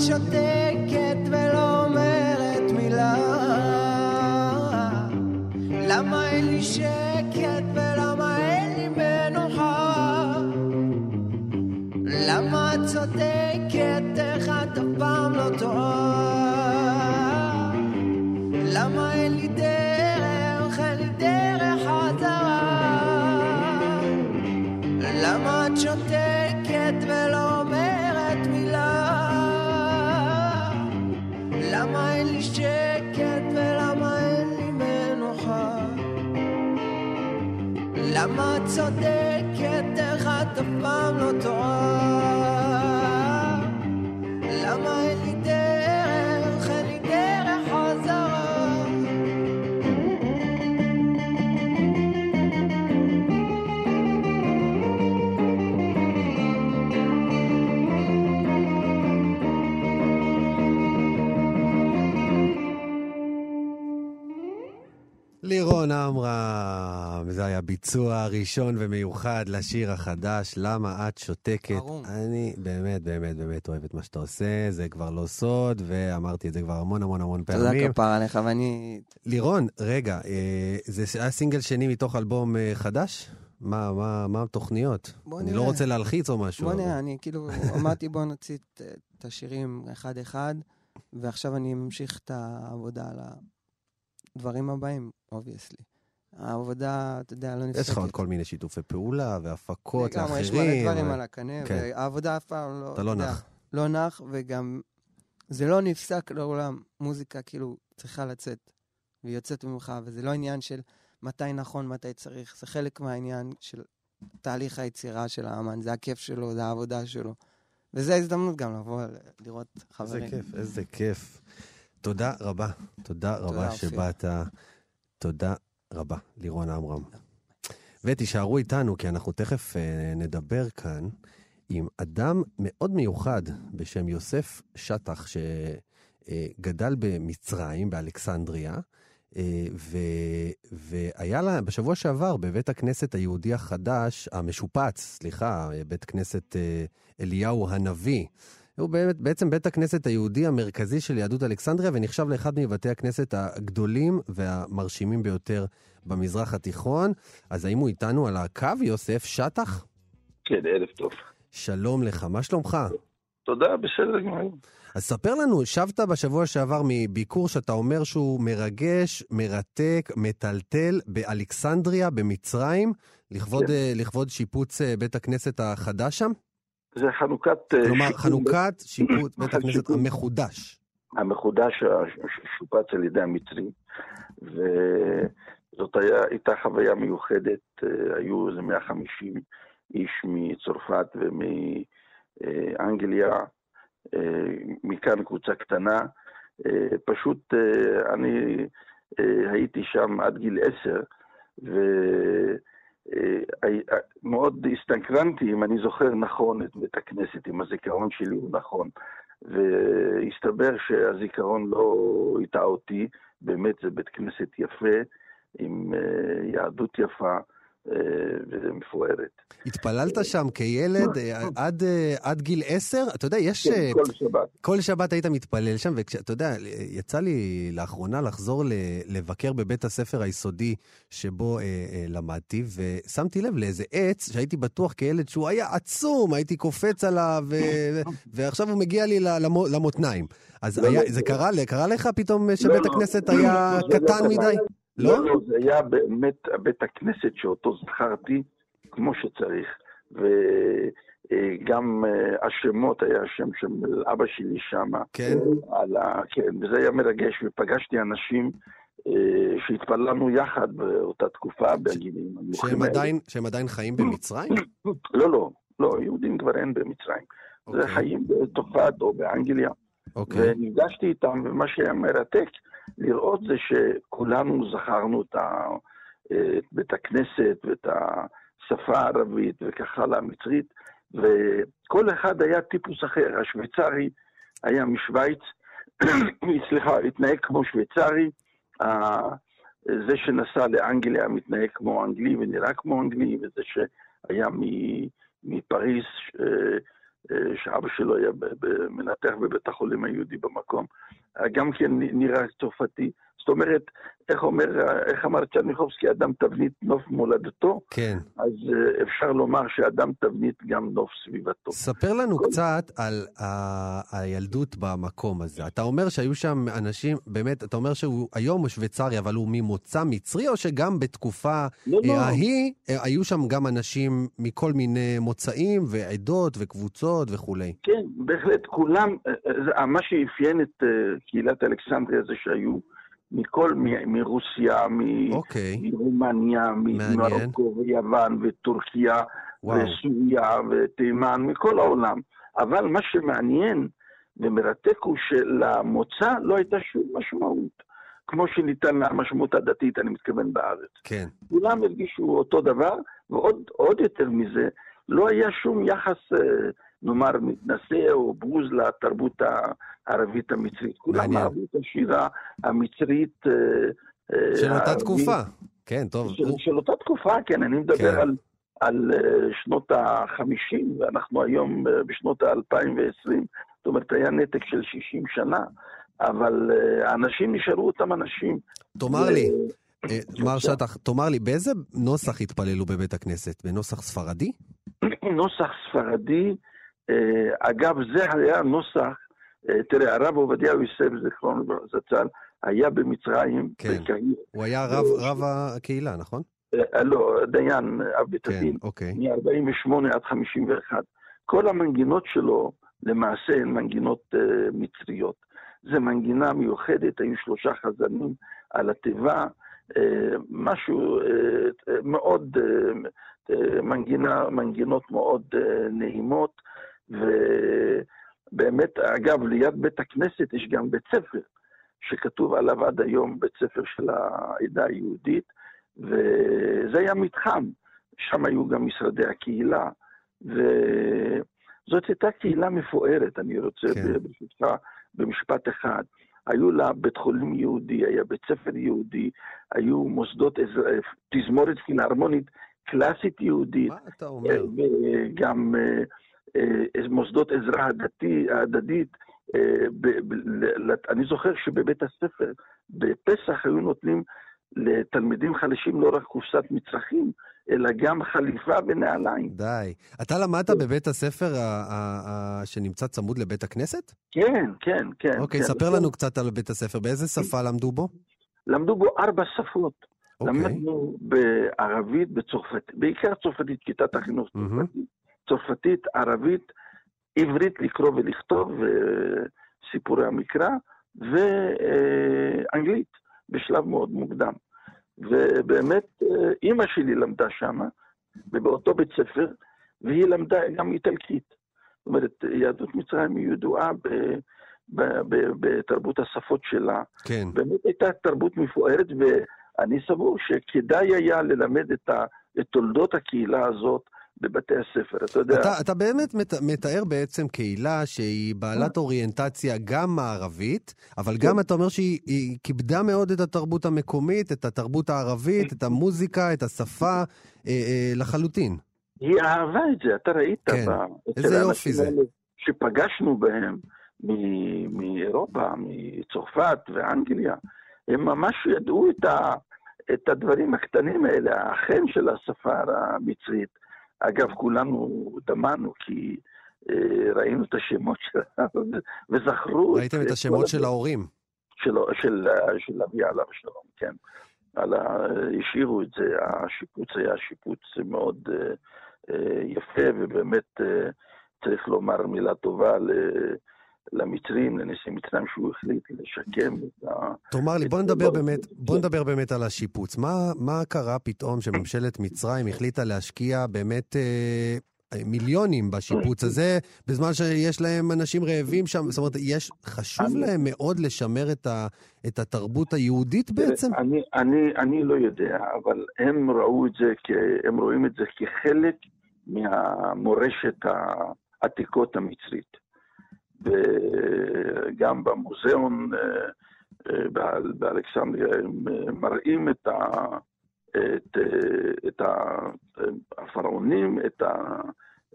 למה את ביצוע ראשון ומיוחד לשיר החדש, למה את שותקת. ברור. אני באמת, באמת, באמת אוהב את מה שאתה עושה, זה כבר לא סוד, ואמרתי את זה כבר המון המון המון תודה פעמים. כפרה עליך, ואני... לירון, רגע, אה, זה היה סינגל שני מתוך אלבום אה, חדש? מה, מה, מה התוכניות? אני נראה. לא רוצה להלחיץ או משהו. בוא אבל- נראה, אני כאילו אמרתי בוא נוציא את השירים אחד-אחד, ועכשיו אני ממשיך את העבודה על הדברים הבאים, obviously. העבודה, אתה יודע, לא נפסקת. יש לך עוד כל מיני שיתופי פעולה והפקות לגמרי, יש לאחרים. מלא דברים על הקנה, כן. והעבודה אף פעם לא... אתה לא נח. לא נח, וגם זה לא נפסק לעולם. מוזיקה כאילו צריכה לצאת, והיא יוצאת ממך, וזה לא עניין של מתי נכון, מתי צריך, זה חלק מהעניין של תהליך היצירה של האמן, זה הכיף שלו, זה העבודה שלו. וזו ההזדמנות גם לבוא לראות איזה חברים. כיף, איזה כיף. תודה רבה, תודה רבה. שבאת. תודה רבה, לירון עמרם. ותישארו איתנו, כי אנחנו תכף אה, נדבר כאן עם אדם מאוד מיוחד בשם יוסף שטח, שגדל במצרים, באלכסנדריה, אה, ו, והיה לה בשבוע שעבר בבית הכנסת היהודי החדש, המשופץ, סליחה, בית כנסת אה, אליהו הנביא. הוא באמת, בעצם בית הכנסת היהודי המרכזי של יהדות אלכסנדריה, ונחשב לאחד מבתי הכנסת הגדולים והמרשימים ביותר במזרח התיכון. אז האם הוא איתנו על הקו, יוסף שטח? כן, ערב טוב. שלום לך, מה שלומך? תודה, בסדר גמור. אז ספר לנו, שבת בשבוע שעבר מביקור שאתה אומר שהוא מרגש, מרתק, מטלטל באלכסנדריה, במצרים, לכבוד, כן. לכבוד שיפוץ אה, בית הכנסת החדש שם? זה חנוכת... אה, כלומר, שיקום חנוכת שיפוץ בית הכנסת. המחודש. המחודש ששופץ על ידי המצרים, וזאת היה, הייתה חוויה מיוחדת, אה, היו איזה 150 איש מצרפת ומאנגליה, אה, מכאן קבוצה קטנה, אה, פשוט אה, אני אה, הייתי שם עד גיל עשר, ומאוד הסתקרנתי, אם אני זוכר נכון את בית הכנסת, אם הזיכרון שלי הוא נכון. והסתבר שהזיכרון לא הטעה אותי, באמת זה בית כנסת יפה, עם אה, יהדות יפה, ומפוארת. התפללת שם כילד עד, עד גיל עשר? אתה יודע, יש... כן, כל שבת. כל שבת היית מתפלל שם, ואתה יודע, יצא לי לאחרונה לחזור לבקר בבית הספר היסודי שבו אה, אה, למדתי, ושמתי לב לאיזה עץ שהייתי בטוח כילד שהוא היה עצום, הייתי קופץ עליו, ו... ועכשיו הוא מגיע לי למותניים. אז לא, היה, לא, זה לא. קרה, קרה לך פתאום שבית לא, הכנסת לא, היה לא, קטן לא, מדי? לא? לא, לא, זה היה באמת בית הכנסת שאותו זכרתי כמו שצריך. וגם אה, השמות, היה השם של אבא שלי שם. כן? ה... כן, וזה היה מרגש, ופגשתי אנשים אה, שהתפללנו יחד באותה תקופה בגילים שהם עדיין, שהם עדיין חיים במצרים? לא, לא, לא, יהודים כבר אין במצרים. Okay. זה אוקיי. חיים בצרפת או באנגליה. אוקיי. ונפגשתי איתם, ומה שהיה מרתק לראות זה שכולנו זכרנו את, בית הכנסת ואת השפה הערבית וכך הלאה, המצרית, וכל אחד היה טיפוס אחר. השוויצרי היה משוויץ, סליחה, התנהג כמו שוויצרי, זה שנסע לאנגליה מתנהג כמו אנגלי ונראה כמו אנגלי, וזה שהיה מפריס אה, אה, שאבא שלו היה מנתח בבית החולים היהודי במקום, גם כן נראה צרפתי. זאת אומרת, איך אומר, איך אמר צ'רניחובסקי, אדם תבנית נוף מולדתו? כן. אז אה, אפשר לומר שאדם תבנית גם נוף סביבתו. ספר לנו כל... קצת על ה... הילדות במקום הזה. אתה אומר שהיו שם אנשים, באמת, אתה אומר שהוא היום הוא שוויצרי, אבל הוא ממוצא מצרי, או שגם בתקופה לא, לא. ההיא אה, היו שם גם אנשים מכל מיני מוצאים ועדות וקבוצות וכולי? כן, בהחלט, כולם, אה, מה שאפיין את קהילת אלכסנדריה זה שהיו... מכל, מ- מרוסיה, מ- אוקיי. מרומניה, ממרוקו ויוון וטורקיה וואו. וסוריה ותימן, מכל העולם. אבל מה שמעניין ומרתק הוא שלמוצא לא הייתה שום משמעות. כמו שניתן למשמעות הדתית, אני מתכוון בארץ. כן. כולם הרגישו אותו דבר, ועוד יותר מזה, לא היה שום יחס אה, נאמר, מתנשא או בוז לתרבות הערבית המצרית. כולם אהבו את השירה המצרית. אה, אה, של אותה תקופה. כן, טוב. של, אותה תקופה, כן, אני מדבר כן. על, על אה, שנות ה-50, ואנחנו היום בשנות ה-2020. זאת אומרת, היה נתק של 60 שנה, אבל האנשים נשארו אותם אנשים. תאמר לי, מר שטח, תאמר לי, באיזה נוסח התפללו בבית הכנסת? בנוסח ספרדי? נוסח ספרדי אגב, זה היה נוסח, אה, תראה, הרב עובדיה יוסף, זיכרונו זצ"ל, היה במצרים, כן. בקהיר. הוא היה רב, רב הקהילה, נכון? אה, לא, דיין, אב בית הדין. כן, אוקיי. מ-48 עד 51. כל המנגינות שלו, למעשה, הן מנגינות uh, מצריות. זו מנגינה מיוחדת, היו שלושה חזנים על התיבה, uh, משהו uh, מאוד, uh, מנגינה, מנגינות מאוד uh, נעימות. ובאמת, אגב, ליד בית הכנסת יש גם בית ספר, שכתוב עליו עד היום בית ספר של העדה היהודית, וזה היה מתחם, שם היו גם משרדי הקהילה, וזאת הייתה קהילה מפוארת, אני רוצה כן. ברשותך במשפט אחד. היו לה בית חולים יהודי, היה בית ספר יהודי, היו מוסדות, תזמורת פילהרמונית קלאסית יהודית. מה אתה אומר? וגם אה, מוסדות עזרה הדתי, הדדית. אה, אני זוכר שבבית הספר, בפסח היו נותנים לתלמידים חלשים לא רק קופסת מצרכים, אלא גם חליפה ונעליים. די. אתה למדת. בבית הספר שנמצא צמוד לבית הכנסת? כן, כן, כן. אוקיי, כן. ספר לנו קצת על בית הספר. באיזה שפה למדו בו? למדו בו ארבע שפות. אוקיי. למדנו בערבית, בצרפתית, בעיקר צרפתית, כיתת החינוך צרפתית. צרפתית, ערבית, עברית לקרוא ולכתוב, סיפורי המקרא, ואנגלית בשלב מאוד מוקדם. ובאמת, אימא שלי למדה שם, ובאותו בית ספר, והיא למדה גם איטלקית. זאת אומרת, יהדות מצרים היא ידועה ב, ב, ב, בתרבות השפות שלה. כן. באמת הייתה תרבות מפוארת, ואני סבור שכדאי היה ללמד את, ה, את תולדות הקהילה הזאת בבתי הספר, אתה יודע. אתה, אתה באמת מת, מתאר בעצם קהילה שהיא בעלת אוריינטציה גם מערבית, אבל גם אתה אומר שהיא כיבדה מאוד את התרבות המקומית, את התרבות הערבית, את המוזיקה, את השפה, אה, אה, לחלוטין. היא אהבה את זה, אתה ראית. כן, איזה יופי זה. שפגשנו בהם מאירופה, מצרפת ואנגליה, הם ממש ידעו את, ה, את הדברים הקטנים האלה, החן של השפה המצרית. אגב, כולנו דמענו כי אה, ראינו את השמות שלה וזכרו... ראיתם את, השמות של ההורים. של, של, של אבי עליו השלום, כן. על ה... השאירו את זה, השיפוץ היה שיפוץ מאוד אה, אה, יפה, ובאמת אה, צריך לומר מילה טובה ל... למצרים, לנשיא מצרים, שהוא החליט לשקם את ה... תאמר לי, בוא נדבר באמת, בוא נדבר באמת על השיפוץ. מה, מה קרה פתאום שממשלת מצרים החליטה להשקיע באמת אה, מיליונים בשיפוץ הזה, בזמן שיש להם אנשים רעבים שם? זאת אומרת, יש, חשוב אני... להם מאוד לשמר את, ה, את התרבות היהודית בעצם? אני, אני, אני לא יודע, אבל הם ראו את זה, הם רואים את זה כחלק מהמורשת העתיקות המצרית. וגם במוזיאון אה, אה, באלכסנדריה הם אה, מראים את, ה, את, את הפרעונים, את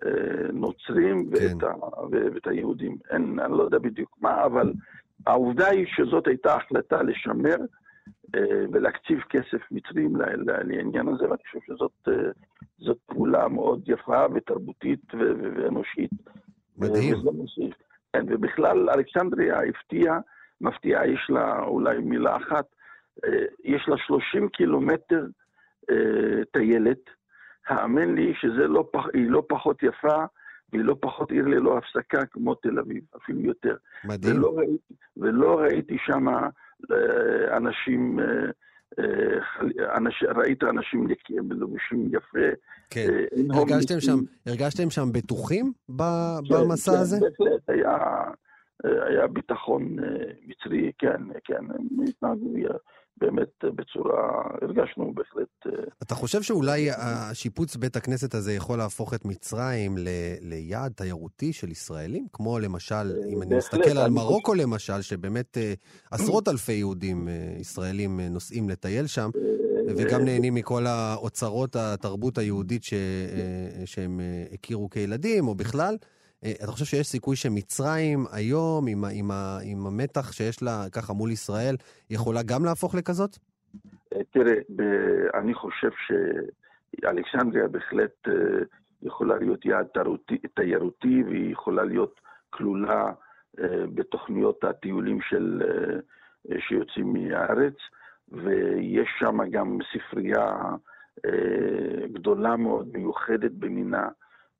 הנוצרים כן. ואת, ה, ואת היהודים. אין, אני לא יודע בדיוק מה, אבל העובדה היא שזאת הייתה החלטה לשמר ולהקציב כסף מצרים לעניין הזה, ואני חושב שזאת פעולה מאוד יפה ותרבותית ואנושית. מדהים. כן, ובכלל אלכסנדריה הפתיעה, מפתיעה, יש לה אולי מילה אחת, אה, יש לה 30 קילומטר אה, טיילת. האמן לי שהיא לא, לא פחות יפה והיא לא פחות עיר ללא הפסקה כמו תל אביב, אפילו יותר. מדהים. ולא ראיתי, ולא ראיתי שם אה, אנשים... אנש, ראית אנשים לבושים יפה. כן. הרגשתם שם, הרגשתם שם בטוחים כן, במסע כן, הזה? כן, בהחלט, היה, היה ביטחון מצרי, כן, כן, הם התנהגו באמת בצורה, הרגשנו בהחלט... אתה חושב שאולי השיפוץ בית הכנסת הזה יכול להפוך את מצרים ל, ליעד תיירותי של ישראלים? כמו למשל, אם אני מסתכל על מרוקו למשל, שבאמת עשרות אלפי יהודים ישראלים נוסעים לטייל שם, וגם נהנים מכל האוצרות התרבות היהודית ש, שהם הכירו כילדים, או בכלל. אתה חושב שיש סיכוי שמצרים היום, עם, עם, עם המתח שיש לה ככה מול ישראל, יכולה גם להפוך לכזאת? תראה, אני חושב שאלכסנדריה בהחלט יכולה להיות יעד תיירותי, והיא יכולה להיות כלולה בתוכניות הטיולים של, שיוצאים מהארץ, ויש שם גם ספרייה גדולה מאוד, מיוחדת במינה.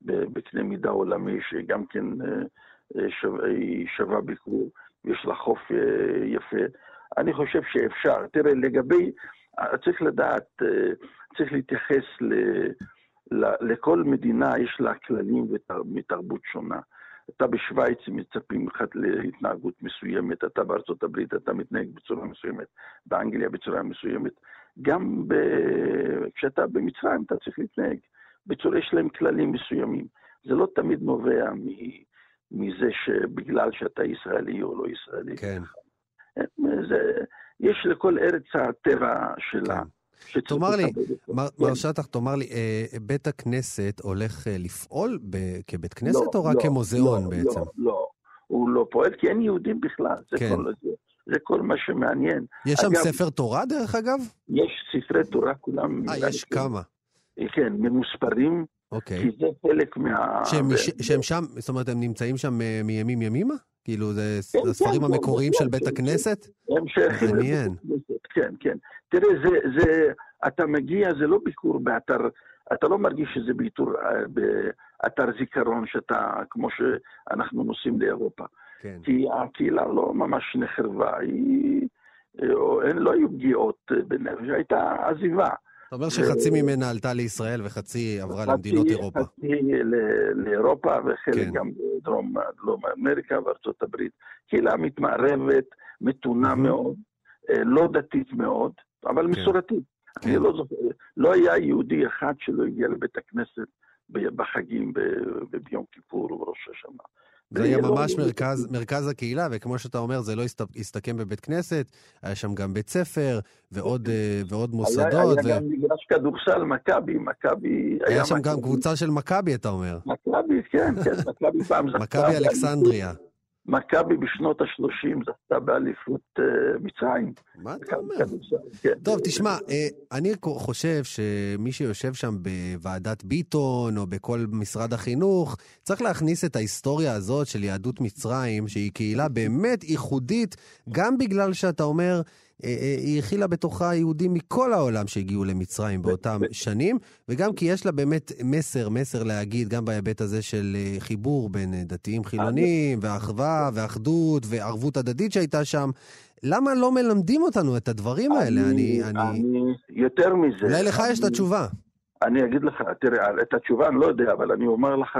בקנה מידה עולמי, שגם כן אה, שווה, היא שווה ביקור, ויש לה חוף אה, יפה. אני חושב שאפשר. תראה, לגבי, צריך לדעת, אה, צריך להתייחס ל, ל, לכל מדינה, יש לה כללים מתרבות שונה. אתה בשוויץ מצפים לך להתנהגות מסוימת, אתה בארצות הברית אתה מתנהג בצורה מסוימת, באנגליה בצורה מסוימת. גם ב... כשאתה במצרים אתה צריך להתנהג בצורה, יש להם כללים מסוימים. זה לא תמיד נובע מזה שבגלל שאתה ישראלי או לא ישראלי. כן. זה, יש לכל ארץ הטבע שלה. כן. תאמר לי, מר, כן. מר שטח, תאמר לי, אה, בית הכנסת הולך אה, לפעול ב- כבית כנסת לא, או רק לא, כמוזיאון לא, בעצם? לא, לא, הוא לא פועל כי אין יהודים בכלל. זה כן. כל, זה, זה כל מה שמעניין. יש שם ספר תורה דרך אגב? יש ספרי תורה, כולם... אה, יש כמה. כן, ממוספרים. אוקיי. כי זה חלק מה... שהם, ו... שהם שם, זאת אומרת, הם נמצאים שם אה, מימים ימימה? כאילו, זה כן, הספרים כן, המקוריים כן, של בית הכנסת? הם שייכים לבית הכנסת, כן, כן. תראה, זה, זה, אתה מגיע, זה לא ביקור באתר, אתה לא מרגיש שזה ביטור, באתר זיכרון, שאתה, כמו שאנחנו נוסעים לאירופה. כן. כי הקהילה לא ממש נחרבה, היא... אין, לא היו פגיעות בנפש, הייתה עזיבה. אתה אומר שחצי ממנה עלתה לישראל וחצי עברה למדינות אירופה. חצי לאירופה וחלק כן. גם בדרום אמריקה וארצות הברית. קהילה מתמערבת, מתונה מאוד, לא דתית מאוד, אבל כן. מסורתית. כן. אני לא זוכר, לא היה יהודי אחד שלא הגיע לבית הכנסת בחגים, ביום כיפור ובראש השנה. זה היה ממש מרכז, מרכז הקהילה, וכמו שאתה אומר, זה לא הסתכם בבית כנסת, היה שם גם בית ספר ועוד, אה, ועוד מוסדות. היה, היה ו... גם מגרש כדורסל, מכבי, מכבי... היה, היה שם. גם קבוצה של מכבי, אתה אומר. מכבי, כן, כן, מכבי פעם זכתה. מכבי אלכסנדריה. מכבי בשנות ה-30 זכתה באליפות uh, מצרים. מה אתה אומר? כן. טוב, תשמע, uh, אני חושב שמי שיושב שם בוועדת ביטון או בכל משרד החינוך, צריך להכניס את ההיסטוריה הזאת של יהדות מצרים, שהיא קהילה באמת ייחודית, גם בגלל שאתה אומר, אה, אה, היא הכילה בתוכה יהודים מכל העולם שהגיעו למצרים באותם שנים, וגם כי יש לה באמת מסר, מסר להגיד, גם בהיבט הזה של אה, חיבור בין דתיים חילונים, ואחווה, ואחדות, וערבות הדדית שהייתה שם. למה לא מלמדים אותנו את הדברים האלה? אני... אני, אני יותר מזה... אולי לך יש את התשובה. אני אגיד לך, תראה, את התשובה אני לא יודע, אבל אני אומר לך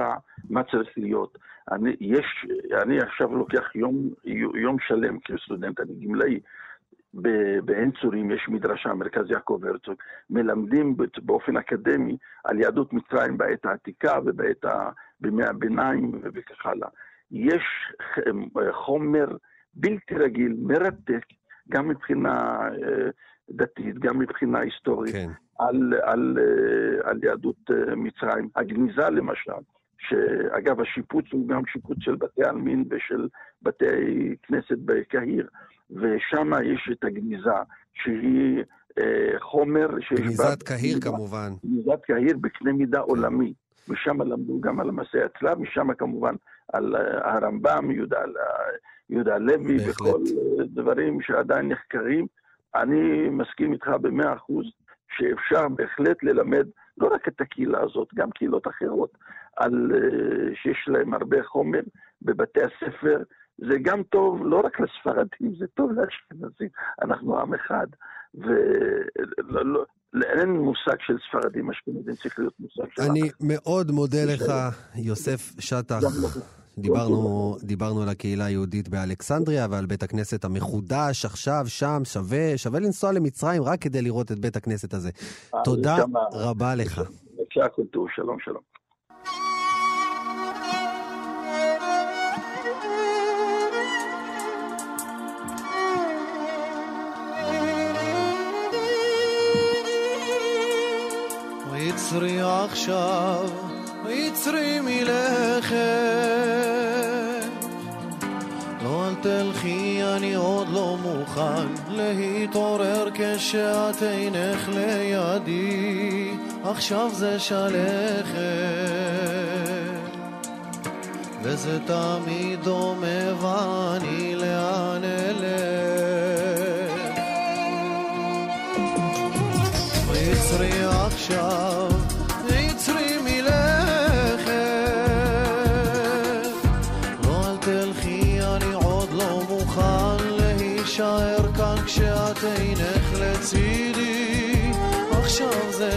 מה צריך להיות. אני, יש, אני עכשיו לוקח יום, יום שלם כסטודנט, אני גמלאי, בעין צורים יש מדרשה, מרכז יעקב הרצוג, מלמדים באופן אקדמי על יהדות מצרים בעת העתיקה ובעת ה... בימי הביניים וכך הלאה. יש חומר בלתי רגיל, מרתק, גם מבחינה אה, דתית, גם מבחינה היסטורית, כן. על, על, אה, על יהדות אה, מצרים. הגניזה למשל, שאגב השיפוץ הוא גם שיפוץ של בתי עלמין ושל בתי כנסת בקהיר. ושם יש את הגניזה, שהיא אה, חומר שיש בה... גניזת קהיר כמובן. גניזת קהיר בקנה מידה כן. עולמי. משם למדו גם על מסעי הצלב, משם כמובן על אה, הרמב"ם, יהודה, יהודה לוי וכל אה, דברים שעדיין נחקרים. אני מסכים איתך במאה אחוז שאפשר בהחלט ללמד לא רק את הקהילה הזאת, גם קהילות אחרות, על, אה, שיש להם הרבה חומר בבתי הספר, זה גם טוב לא רק לספרדים, זה טוב לאשכנזים. אנחנו עם אחד, ואין מושג של ספרדים אשכנזים, צריך להיות מושג של... אני מאוד מודה לך, יוסף שטח. דיברנו, דיברנו על הקהילה היהודית באלכסנדריה ועל בית הכנסת המחודש עכשיו, שם, שווה, שווה לנסוע למצרים רק כדי לראות את בית הכנסת הזה. אה, תודה רבה לך. שלום, שלום. יצרי עכשיו, יצרי מלכת. מוכן להתעורר כשאת אינך לידי, עכשיו זה שלכת. וזה תמיד דומה ואני לאן אלך. יצרי עכשיו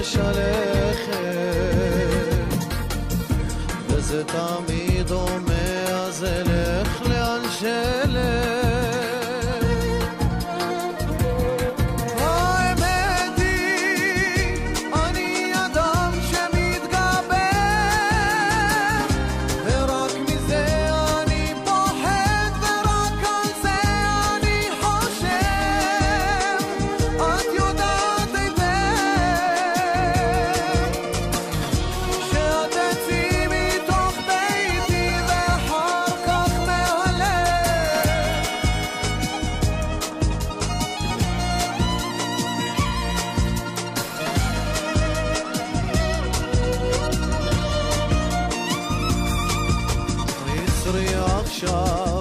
זה שלכת, וזה תמיד אומר, אז אלך yaşa.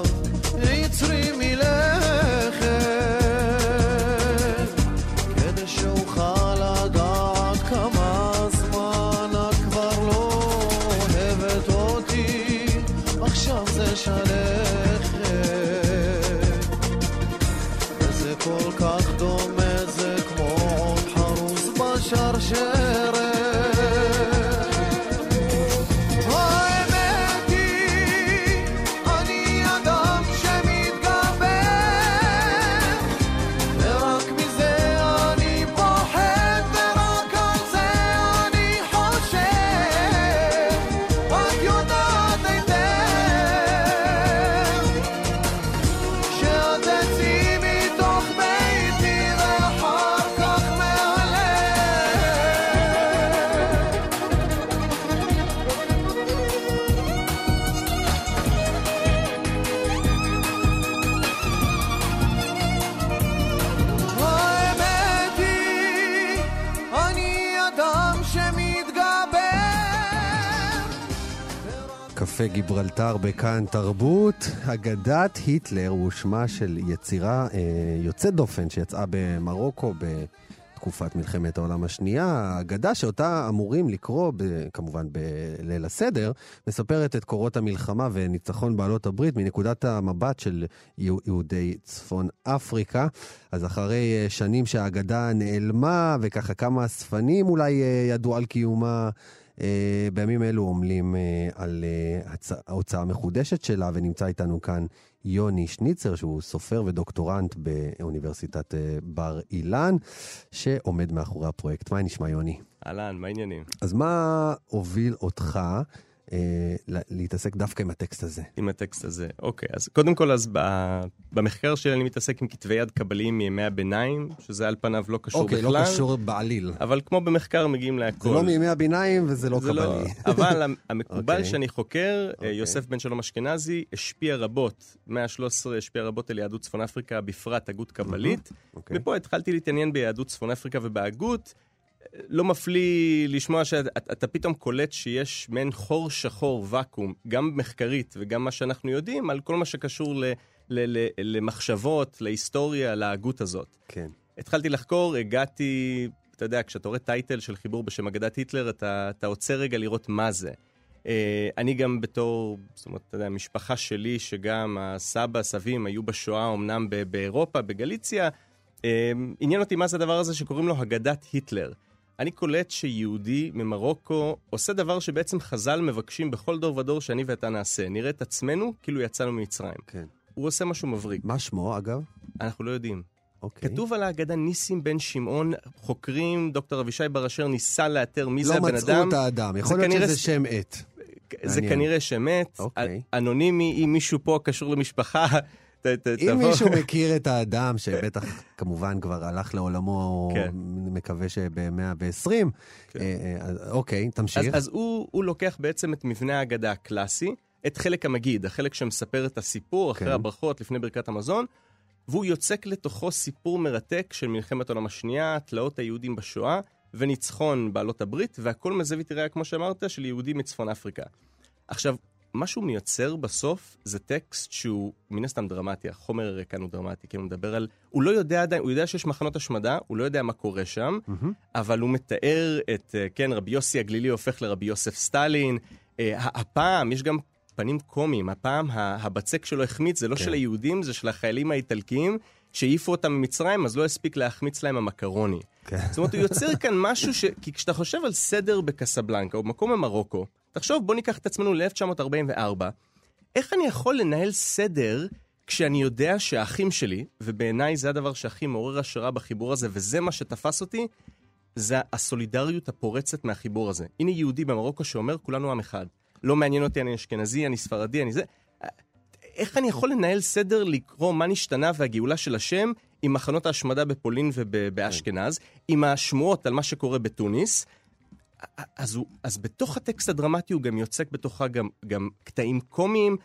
קפה גיברלטר בכאן תרבות. אגדת היטלר הוא שמה של יצירה אה, יוצאת דופן שיצאה במרוקו בתקופת מלחמת העולם השנייה. האגדה שאותה אמורים לקרוא, ב, כמובן בליל הסדר, מספרת את קורות המלחמה וניצחון בעלות הברית מנקודת המבט של יהודי צפון אפריקה. אז אחרי אה, שנים שהאגדה נעלמה וככה כמה אספנים אולי אה, ידעו על קיומה, בימים אלו עמלים uh, על הצ... ההוצאה המחודשת שלה, ונמצא איתנו כאן יוני שניצר, שהוא סופר ודוקטורנט באוניברסיטת בר אילן, שעומד מאחורי הפרויקט. מה נשמע, יוני? אהלן, מה העניינים? אז מה הוביל אותך אה, להתעסק דווקא עם הטקסט הזה. עם הטקסט הזה, אוקיי. אז קודם כל, אז במחקר שלי אני מתעסק עם כתבי יד קבליים מימי הביניים, שזה על פניו לא קשור אוקיי, בכלל. אוקיי, לא קשור בעליל. אבל כמו במחקר מגיעים להכל. זה לא מימי הביניים וזה לא קבלי. לא, אבל המקובל אוקיי. שאני חוקר, אוקיי. יוסף בן שלום אשכנזי, השפיע רבות, מאה ה-13 השפיע רבות על יהדות צפון אפריקה, בפרט הגות קבלית. אוקיי. ופה התחלתי להתעניין ביהדות צפון אפריקה ובהגות. לא מפליא לשמוע שאתה פתאום קולט שיש מעין חור שחור, ואקום, גם מחקרית וגם מה שאנחנו יודעים, על כל מה שקשור ל, ל, ל, למחשבות, להיסטוריה, להגות הזאת. כן. התחלתי לחקור, הגעתי, אתה יודע, כשאתה רואה טייטל של חיבור בשם אגדת היטלר, אתה, אתה עוצר רגע לראות מה זה. Uh, אני גם בתור, זאת אומרת, אתה יודע, המשפחה שלי, שגם הסבא, הסבים היו בשואה, אמנם באירופה, בגליציה, uh, עניין אותי מה זה הדבר הזה שקוראים לו הגדת היטלר. אני קולט שיהודי ממרוקו עושה דבר שבעצם חז"ל מבקשים בכל דור ודור שאני ואתה נעשה. נראה את עצמנו כאילו יצאנו ממצרים. כן. הוא עושה משהו מבריק. מה שמו, אגב? אנחנו לא יודעים. אוקיי. כתוב על ההגדה ניסים בן שמעון, חוקרים, דוקטור אבישי בר אשר ניסה לאתר מי לא זה הבן אדם. לא מצאו את האדם, יכול להיות כנראה... שזה שם עט. זה מעניין. כנראה שם עט, אוקיי. אנונימי, אם מישהו פה קשור למשפחה, אם. מישהו מכיר את האדם, שבטח כמובן כבר הלך לעולמו, כן. מקווה שבמאה ועשרים, כן. אה, אה, אוקיי, תמשיך. אז, אז הוא, הוא לוקח בעצם את מבנה ההגדה הקלאסי, את חלק המגיד, החלק שמספר את הסיפור אחרי כן. הברכות, לפני ברכת המזון, והוא יוצק לתוכו סיפור מרתק של מלחמת העולם השנייה, תלאות היהודים בשואה, וניצחון בעלות הברית, והכל מזווית ראייה, כמו שאמרת, של יהודים מצפון אפריקה. עכשיו, מה שהוא מייצר בסוף זה טקסט שהוא מן הסתם דרמטי, החומר כאן הוא דרמטי, כן, הוא מדבר על... הוא לא יודע עדיין, הוא יודע שיש מחנות השמדה, הוא לא יודע מה קורה שם, mm-hmm. אבל הוא מתאר את, אה, כן, רבי יוסי הגלילי הופך לרבי יוסף סטלין. אה, הפעם, יש גם פנים קומיים, הפעם הבצק שלו החמיץ, זה לא כן. של היהודים, זה של החיילים האיטלקיים. שהעיפו אותם ממצרים, אז לא הספיק להחמיץ להם המקרוני. כן. זאת אומרת, הוא יוצר כאן משהו ש... כי כשאתה חושב על סדר בקסבלנקה, או במקום במרוקו, תחשוב, בוא ניקח את עצמנו ל-1944, איך אני יכול לנהל סדר כשאני יודע שהאחים שלי, ובעיניי זה הדבר שהכי מעורר השראה בחיבור הזה, וזה מה שתפס אותי, זה הסולידריות הפורצת מהחיבור הזה. הנה יהודי במרוקו שאומר, כולנו עם אחד. לא מעניין אותי, אני אשכנזי, אני ספרדי, אני זה. איך אני יכול לנהל סדר לקרוא מה נשתנה והגאולה של השם עם מחנות ההשמדה בפולין ובאשכנז, עם השמועות על מה שקורה בתוניס, אז, הוא, אז בתוך הטקסט הדרמטי הוא גם יוצק בתוכה גם, גם קטעים קומיים,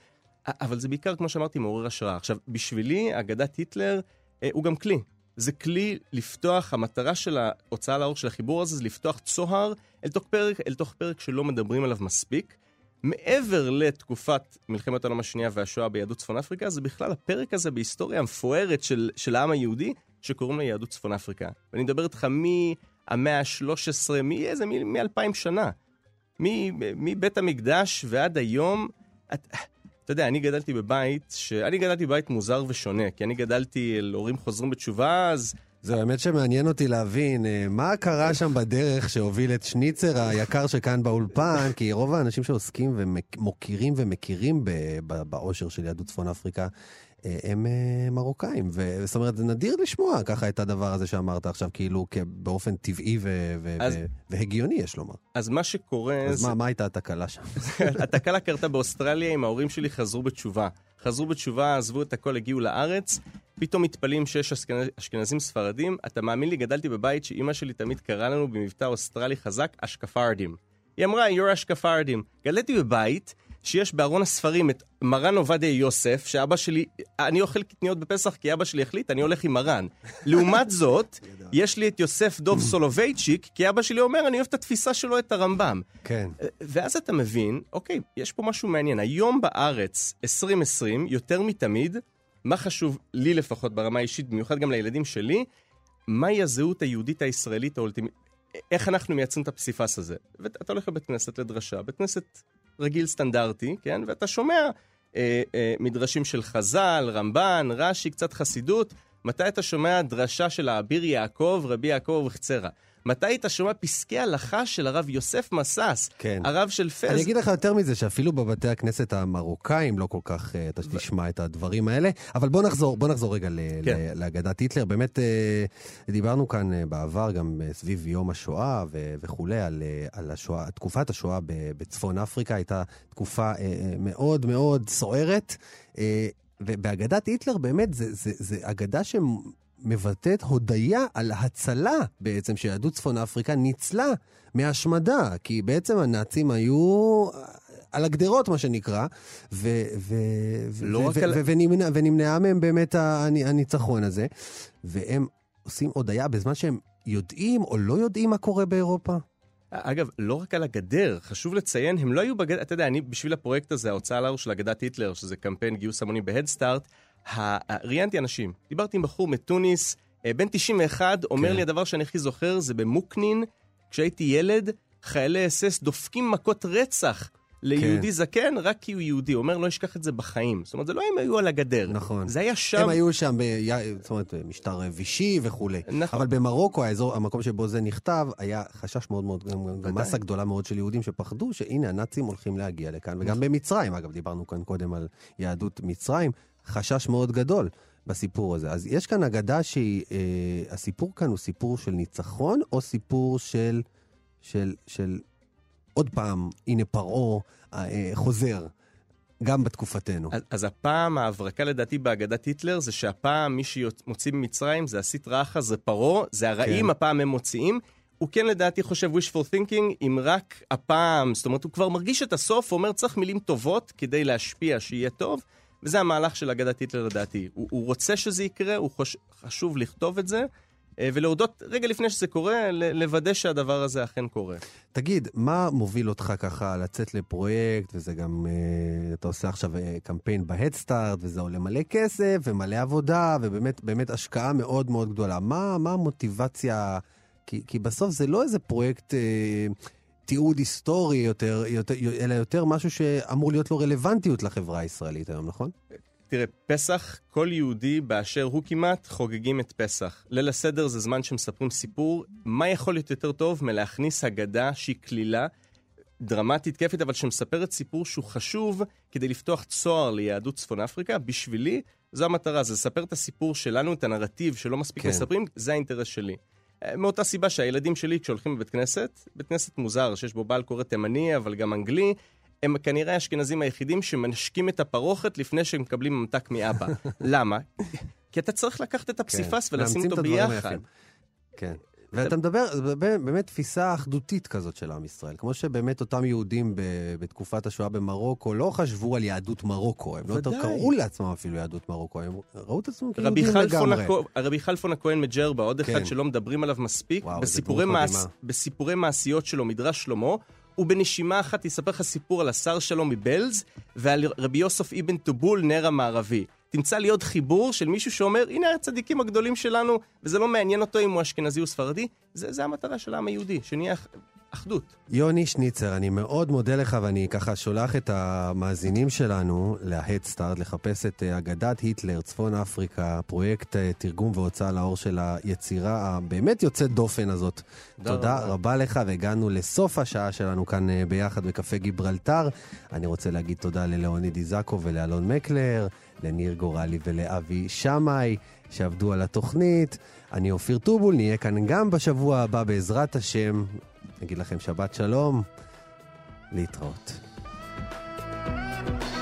אבל זה בעיקר, כמו שאמרתי, מעורר השראה. עכשיו, בשבילי, אגדת היטלר אה, הוא גם כלי. זה כלי לפתוח, המטרה של ההוצאה לאור של החיבור הזה זה לפתוח צוהר אל תוך פרק, אל תוך פרק שלא מדברים עליו מספיק. מעבר לתקופת מלחמת העולם השנייה והשואה ביהדות צפון אפריקה, זה בכלל הפרק הזה בהיסטוריה המפוארת של, של העם היהודי, שקוראים לה יהדות צפון אפריקה. ואני מדבר איתך מהמאה ה-13, מאיזה, מ-2000 שנה. מבית המקדש ועד היום. את, אתה יודע, אני גדלתי בבית, ש... אני גדלתי בבית מוזר ושונה, כי אני גדלתי אל הורים חוזרים בתשובה, אז זה האמת שמעניין אותי להבין אה, מה קרה שם בדרך שהוביל את שניצר היקר שכאן באולפן, כי רוב האנשים שעוסקים ומוקירים ומכירים באושר של יהדות צפון אפריקה, אה, הם אה, מרוקאים. זאת אומרת, זה נדיר לשמוע ככה את הדבר הזה שאמרת עכשיו, כאילו באופן טבעי ו- ו- אז, ו- והגיוני, יש לומר. אז מה שקורה... אז זה... מה, מה הייתה התקלה שם? התקלה קרתה באוסטרליה, אם ההורים שלי חזרו בתשובה. חזרו בתשובה, עזבו את הכל, הגיעו לארץ, פתאום מתפלאים שיש אשכנז, אשכנזים ספרדים. אתה מאמין לי, גדלתי בבית שאימא שלי תמיד קראה לנו במבטא אוסטרלי חזק אשקפרדים. היא אמרה, you're אשקפרדים. גדלתי בבית שיש בארון הספרים את מרן עובדיה יוסף, שאבא שלי, אני אוכל קטניות בפסח כי אבא שלי החליט, אני הולך עם מרן. לעומת זאת, יש לי את יוסף דוב סולובייצ'יק, כי אבא שלי אומר, אני אוהב את התפיסה שלו, את הרמב"ם. כן. ואז אתה מבין, אוקיי, יש פה משהו מעניין. היום בארץ, 2020, יותר מתמיד, מה חשוב לי לפחות ברמה האישית, במיוחד גם לילדים שלי, מהי הזהות היהודית הישראלית האולטימית? איך אנחנו מייצרים את הפסיפס הזה? ואתה הולך לבית כנסת לדרשה, בית כנסת רגיל סטנדרטי, כן? ואתה שומע אה, אה, מדרשים של חז"ל, רמב"ן, רש"י, קצת חסידות. מתי אתה שומע דרשה של האביר יעקב, רבי יעקב אבוחצירא? מתי אתה שומע פסקי הלכה של הרב יוסף מסס, כן. הרב של פז? אני אגיד לך יותר מזה, שאפילו בבתי הכנסת המרוקאים לא כל כך אה, אתה תשמע את הדברים האלה. אבל בוא נחזור, בוא נחזור רגע ל- כן. ל- לאגדת היטלר. באמת, אה, דיברנו כאן אה, בעבר גם אה, סביב יום השואה ו- וכולי, על, אה, על השואה, תקופת השואה ב- בצפון אפריקה הייתה תקופה אה, אה, מאוד מאוד סוערת. אה, ובאגדת היטלר באמת זה, זה, זה אגדה שמבטאת הודיה על הצלה בעצם שיהדות צפון אפריקה ניצלה מהשמדה, כי בעצם הנאצים היו על הגדרות, מה שנקרא, ו- ו- לא ו- רק ו- על- ו- ונמנע, ונמנעה מהם באמת הנ- הניצחון הזה, והם עושים הודיה בזמן שהם יודעים או לא יודעים מה קורה באירופה. אגב, לא רק על הגדר, חשוב לציין, הם לא היו בגדר, אתה יודע, אני בשביל הפרויקט הזה, ההוצאה לאור של אגדת היטלר, שזה קמפיין גיוס המוני בהדסטארט, ראיינתי אנשים. דיברתי עם בחור מתוניס, אה, בן 91, אומר כן. לי הדבר שאני הכי זוכר, זה במוקנין, כשהייתי ילד, חיילי אס דופקים מכות רצח ליהודי כן. זקן, רק כי הוא יהודי. הוא אומר, לא אשכח את זה בחיים. זאת אומרת, זה לא הם היו על הגדר. נכון. זה היה שם... הם היו שם, ב- זאת אומרת, משטר וישי וכולי. נכון. אבל במרוקו, האזור, המקום שבו זה נכתב, היה חשש מאוד מאוד, גם, גם. מסה גדולה מאוד של יהודים שפחדו שהנה, הנאצים הולכים להגיע לכאן. וגם במצרים, אגב, דיברנו כאן קודם על יהדות מצרים, חשש מאוד גדול בסיפור הזה. אז יש כאן אגדה שהיא, אה, הסיפור כאן הוא סיפור של ניצחון, או סיפור של, של, של עוד פעם, הנה פרעה אה, חוזר, גם בתקופתנו. אז, אז הפעם, ההברקה לדעתי בהגדת היטלר, זה שהפעם מי שמוציא ממצרים זה הסטרא אחא, זה פרעה, זה הרעים, כן. הפעם הם מוציאים. הוא כן לדעתי חושב wishful thinking, אם רק הפעם, זאת אומרת, הוא כבר מרגיש את הסוף, הוא אומר צריך מילים טובות כדי להשפיע שיהיה טוב, וזה המהלך של אגדת היטלר לדעתי. הוא, הוא רוצה שזה יקרה, הוא חוש, חשוב לכתוב את זה, אה, ולהודות רגע לפני שזה קורה, לוודא שהדבר הזה אכן קורה. תגיד, מה מוביל אותך ככה לצאת לפרויקט, וזה גם, אה, אתה עושה עכשיו אה, קמפיין בהדסטארט, וזה עולה מלא כסף ומלא עבודה, ובאמת באמת השקעה מאוד מאוד גדולה. מה, מה המוטיבציה? כי, כי בסוף זה לא איזה פרויקט אה, תיעוד היסטורי יותר, יותר, אלא יותר משהו שאמור להיות לו רלוונטיות לחברה הישראלית היום, נכון? תראה, פסח, כל יהודי באשר הוא כמעט, חוגגים את פסח. ליל הסדר זה זמן שמספרים סיפור. מה יכול להיות יותר טוב מלהכניס אגדה שהיא קלילה, דרמטית, כיפית, אבל שמספרת סיפור שהוא חשוב כדי לפתוח צוהר ליהדות צפון אפריקה? בשבילי, זו המטרה, זה לספר את הסיפור שלנו, את הנרטיב שלא מספיק. כן. מספרים, זה האינטרס שלי. אה, מאותה סיבה שהילדים שלי, כשהולכים לבית כנסת, בית כנסת מוזר, שיש בו בעל קורא תימני, אבל גם אנגלי, הם כנראה האשכנזים היחידים שמנשקים את הפרוכת לפני שהם מקבלים ממתק מאבא. למה? כי אתה צריך לקחת את הפסיפס ולשים אותו כן, את הדברים ביחד. כן. ואתה מדבר, זה באמת תפיסה אחדותית כזאת של עם ישראל. כמו שבאמת אותם יהודים ב, בתקופת השואה במרוקו לא חשבו על יהדות מרוקו, הם לא ודאי. קראו לעצמם אפילו יהדות מרוקו, הם ראו את עצמם כיהודים לגמרי. רבי חלפון הכהן מג'רבה, עוד כן. אחד שלא מדברים עליו מספיק, וואו, בסיפורי, מעש... בסיפורי מעשיות שלו, מדרש שלמה, ובנשימה אחת יספר לך סיפור על השר שלו מבלז, ועל רבי יוסף אבן טובול, נר המערבי. תמצא לי עוד חיבור של מישהו שאומר, הנה הצדיקים הגדולים שלנו, וזה לא מעניין אותו אם הוא אשכנזי או ספרדי, זה, זה המטרה של העם היהודי, שנהיה אח- אחדות. יוני שניצר, אני מאוד מודה לך, ואני ככה שולח את המאזינים שלנו להדסטארט לחפש את אה, אגדת היטלר, צפון אפריקה, פרויקט אה, תרגום והוצאה לאור של היצירה הבאמת יוצאת דופן הזאת. תודה תודה רבה. רבה לך, והגענו לסוף השעה שלנו כאן אה, ביחד בקפה גיברלטר. אני רוצה להגיד תודה ללאוניד איזקו ולאלון מקלר, לניר גורלי ולאבי שמאי, שעבדו על התוכנית. אני אופיר טובול, נהיה כאן גם בשבוע הבא בעזרת השם. נגיד לכם שבת שלום, להתראות. thank you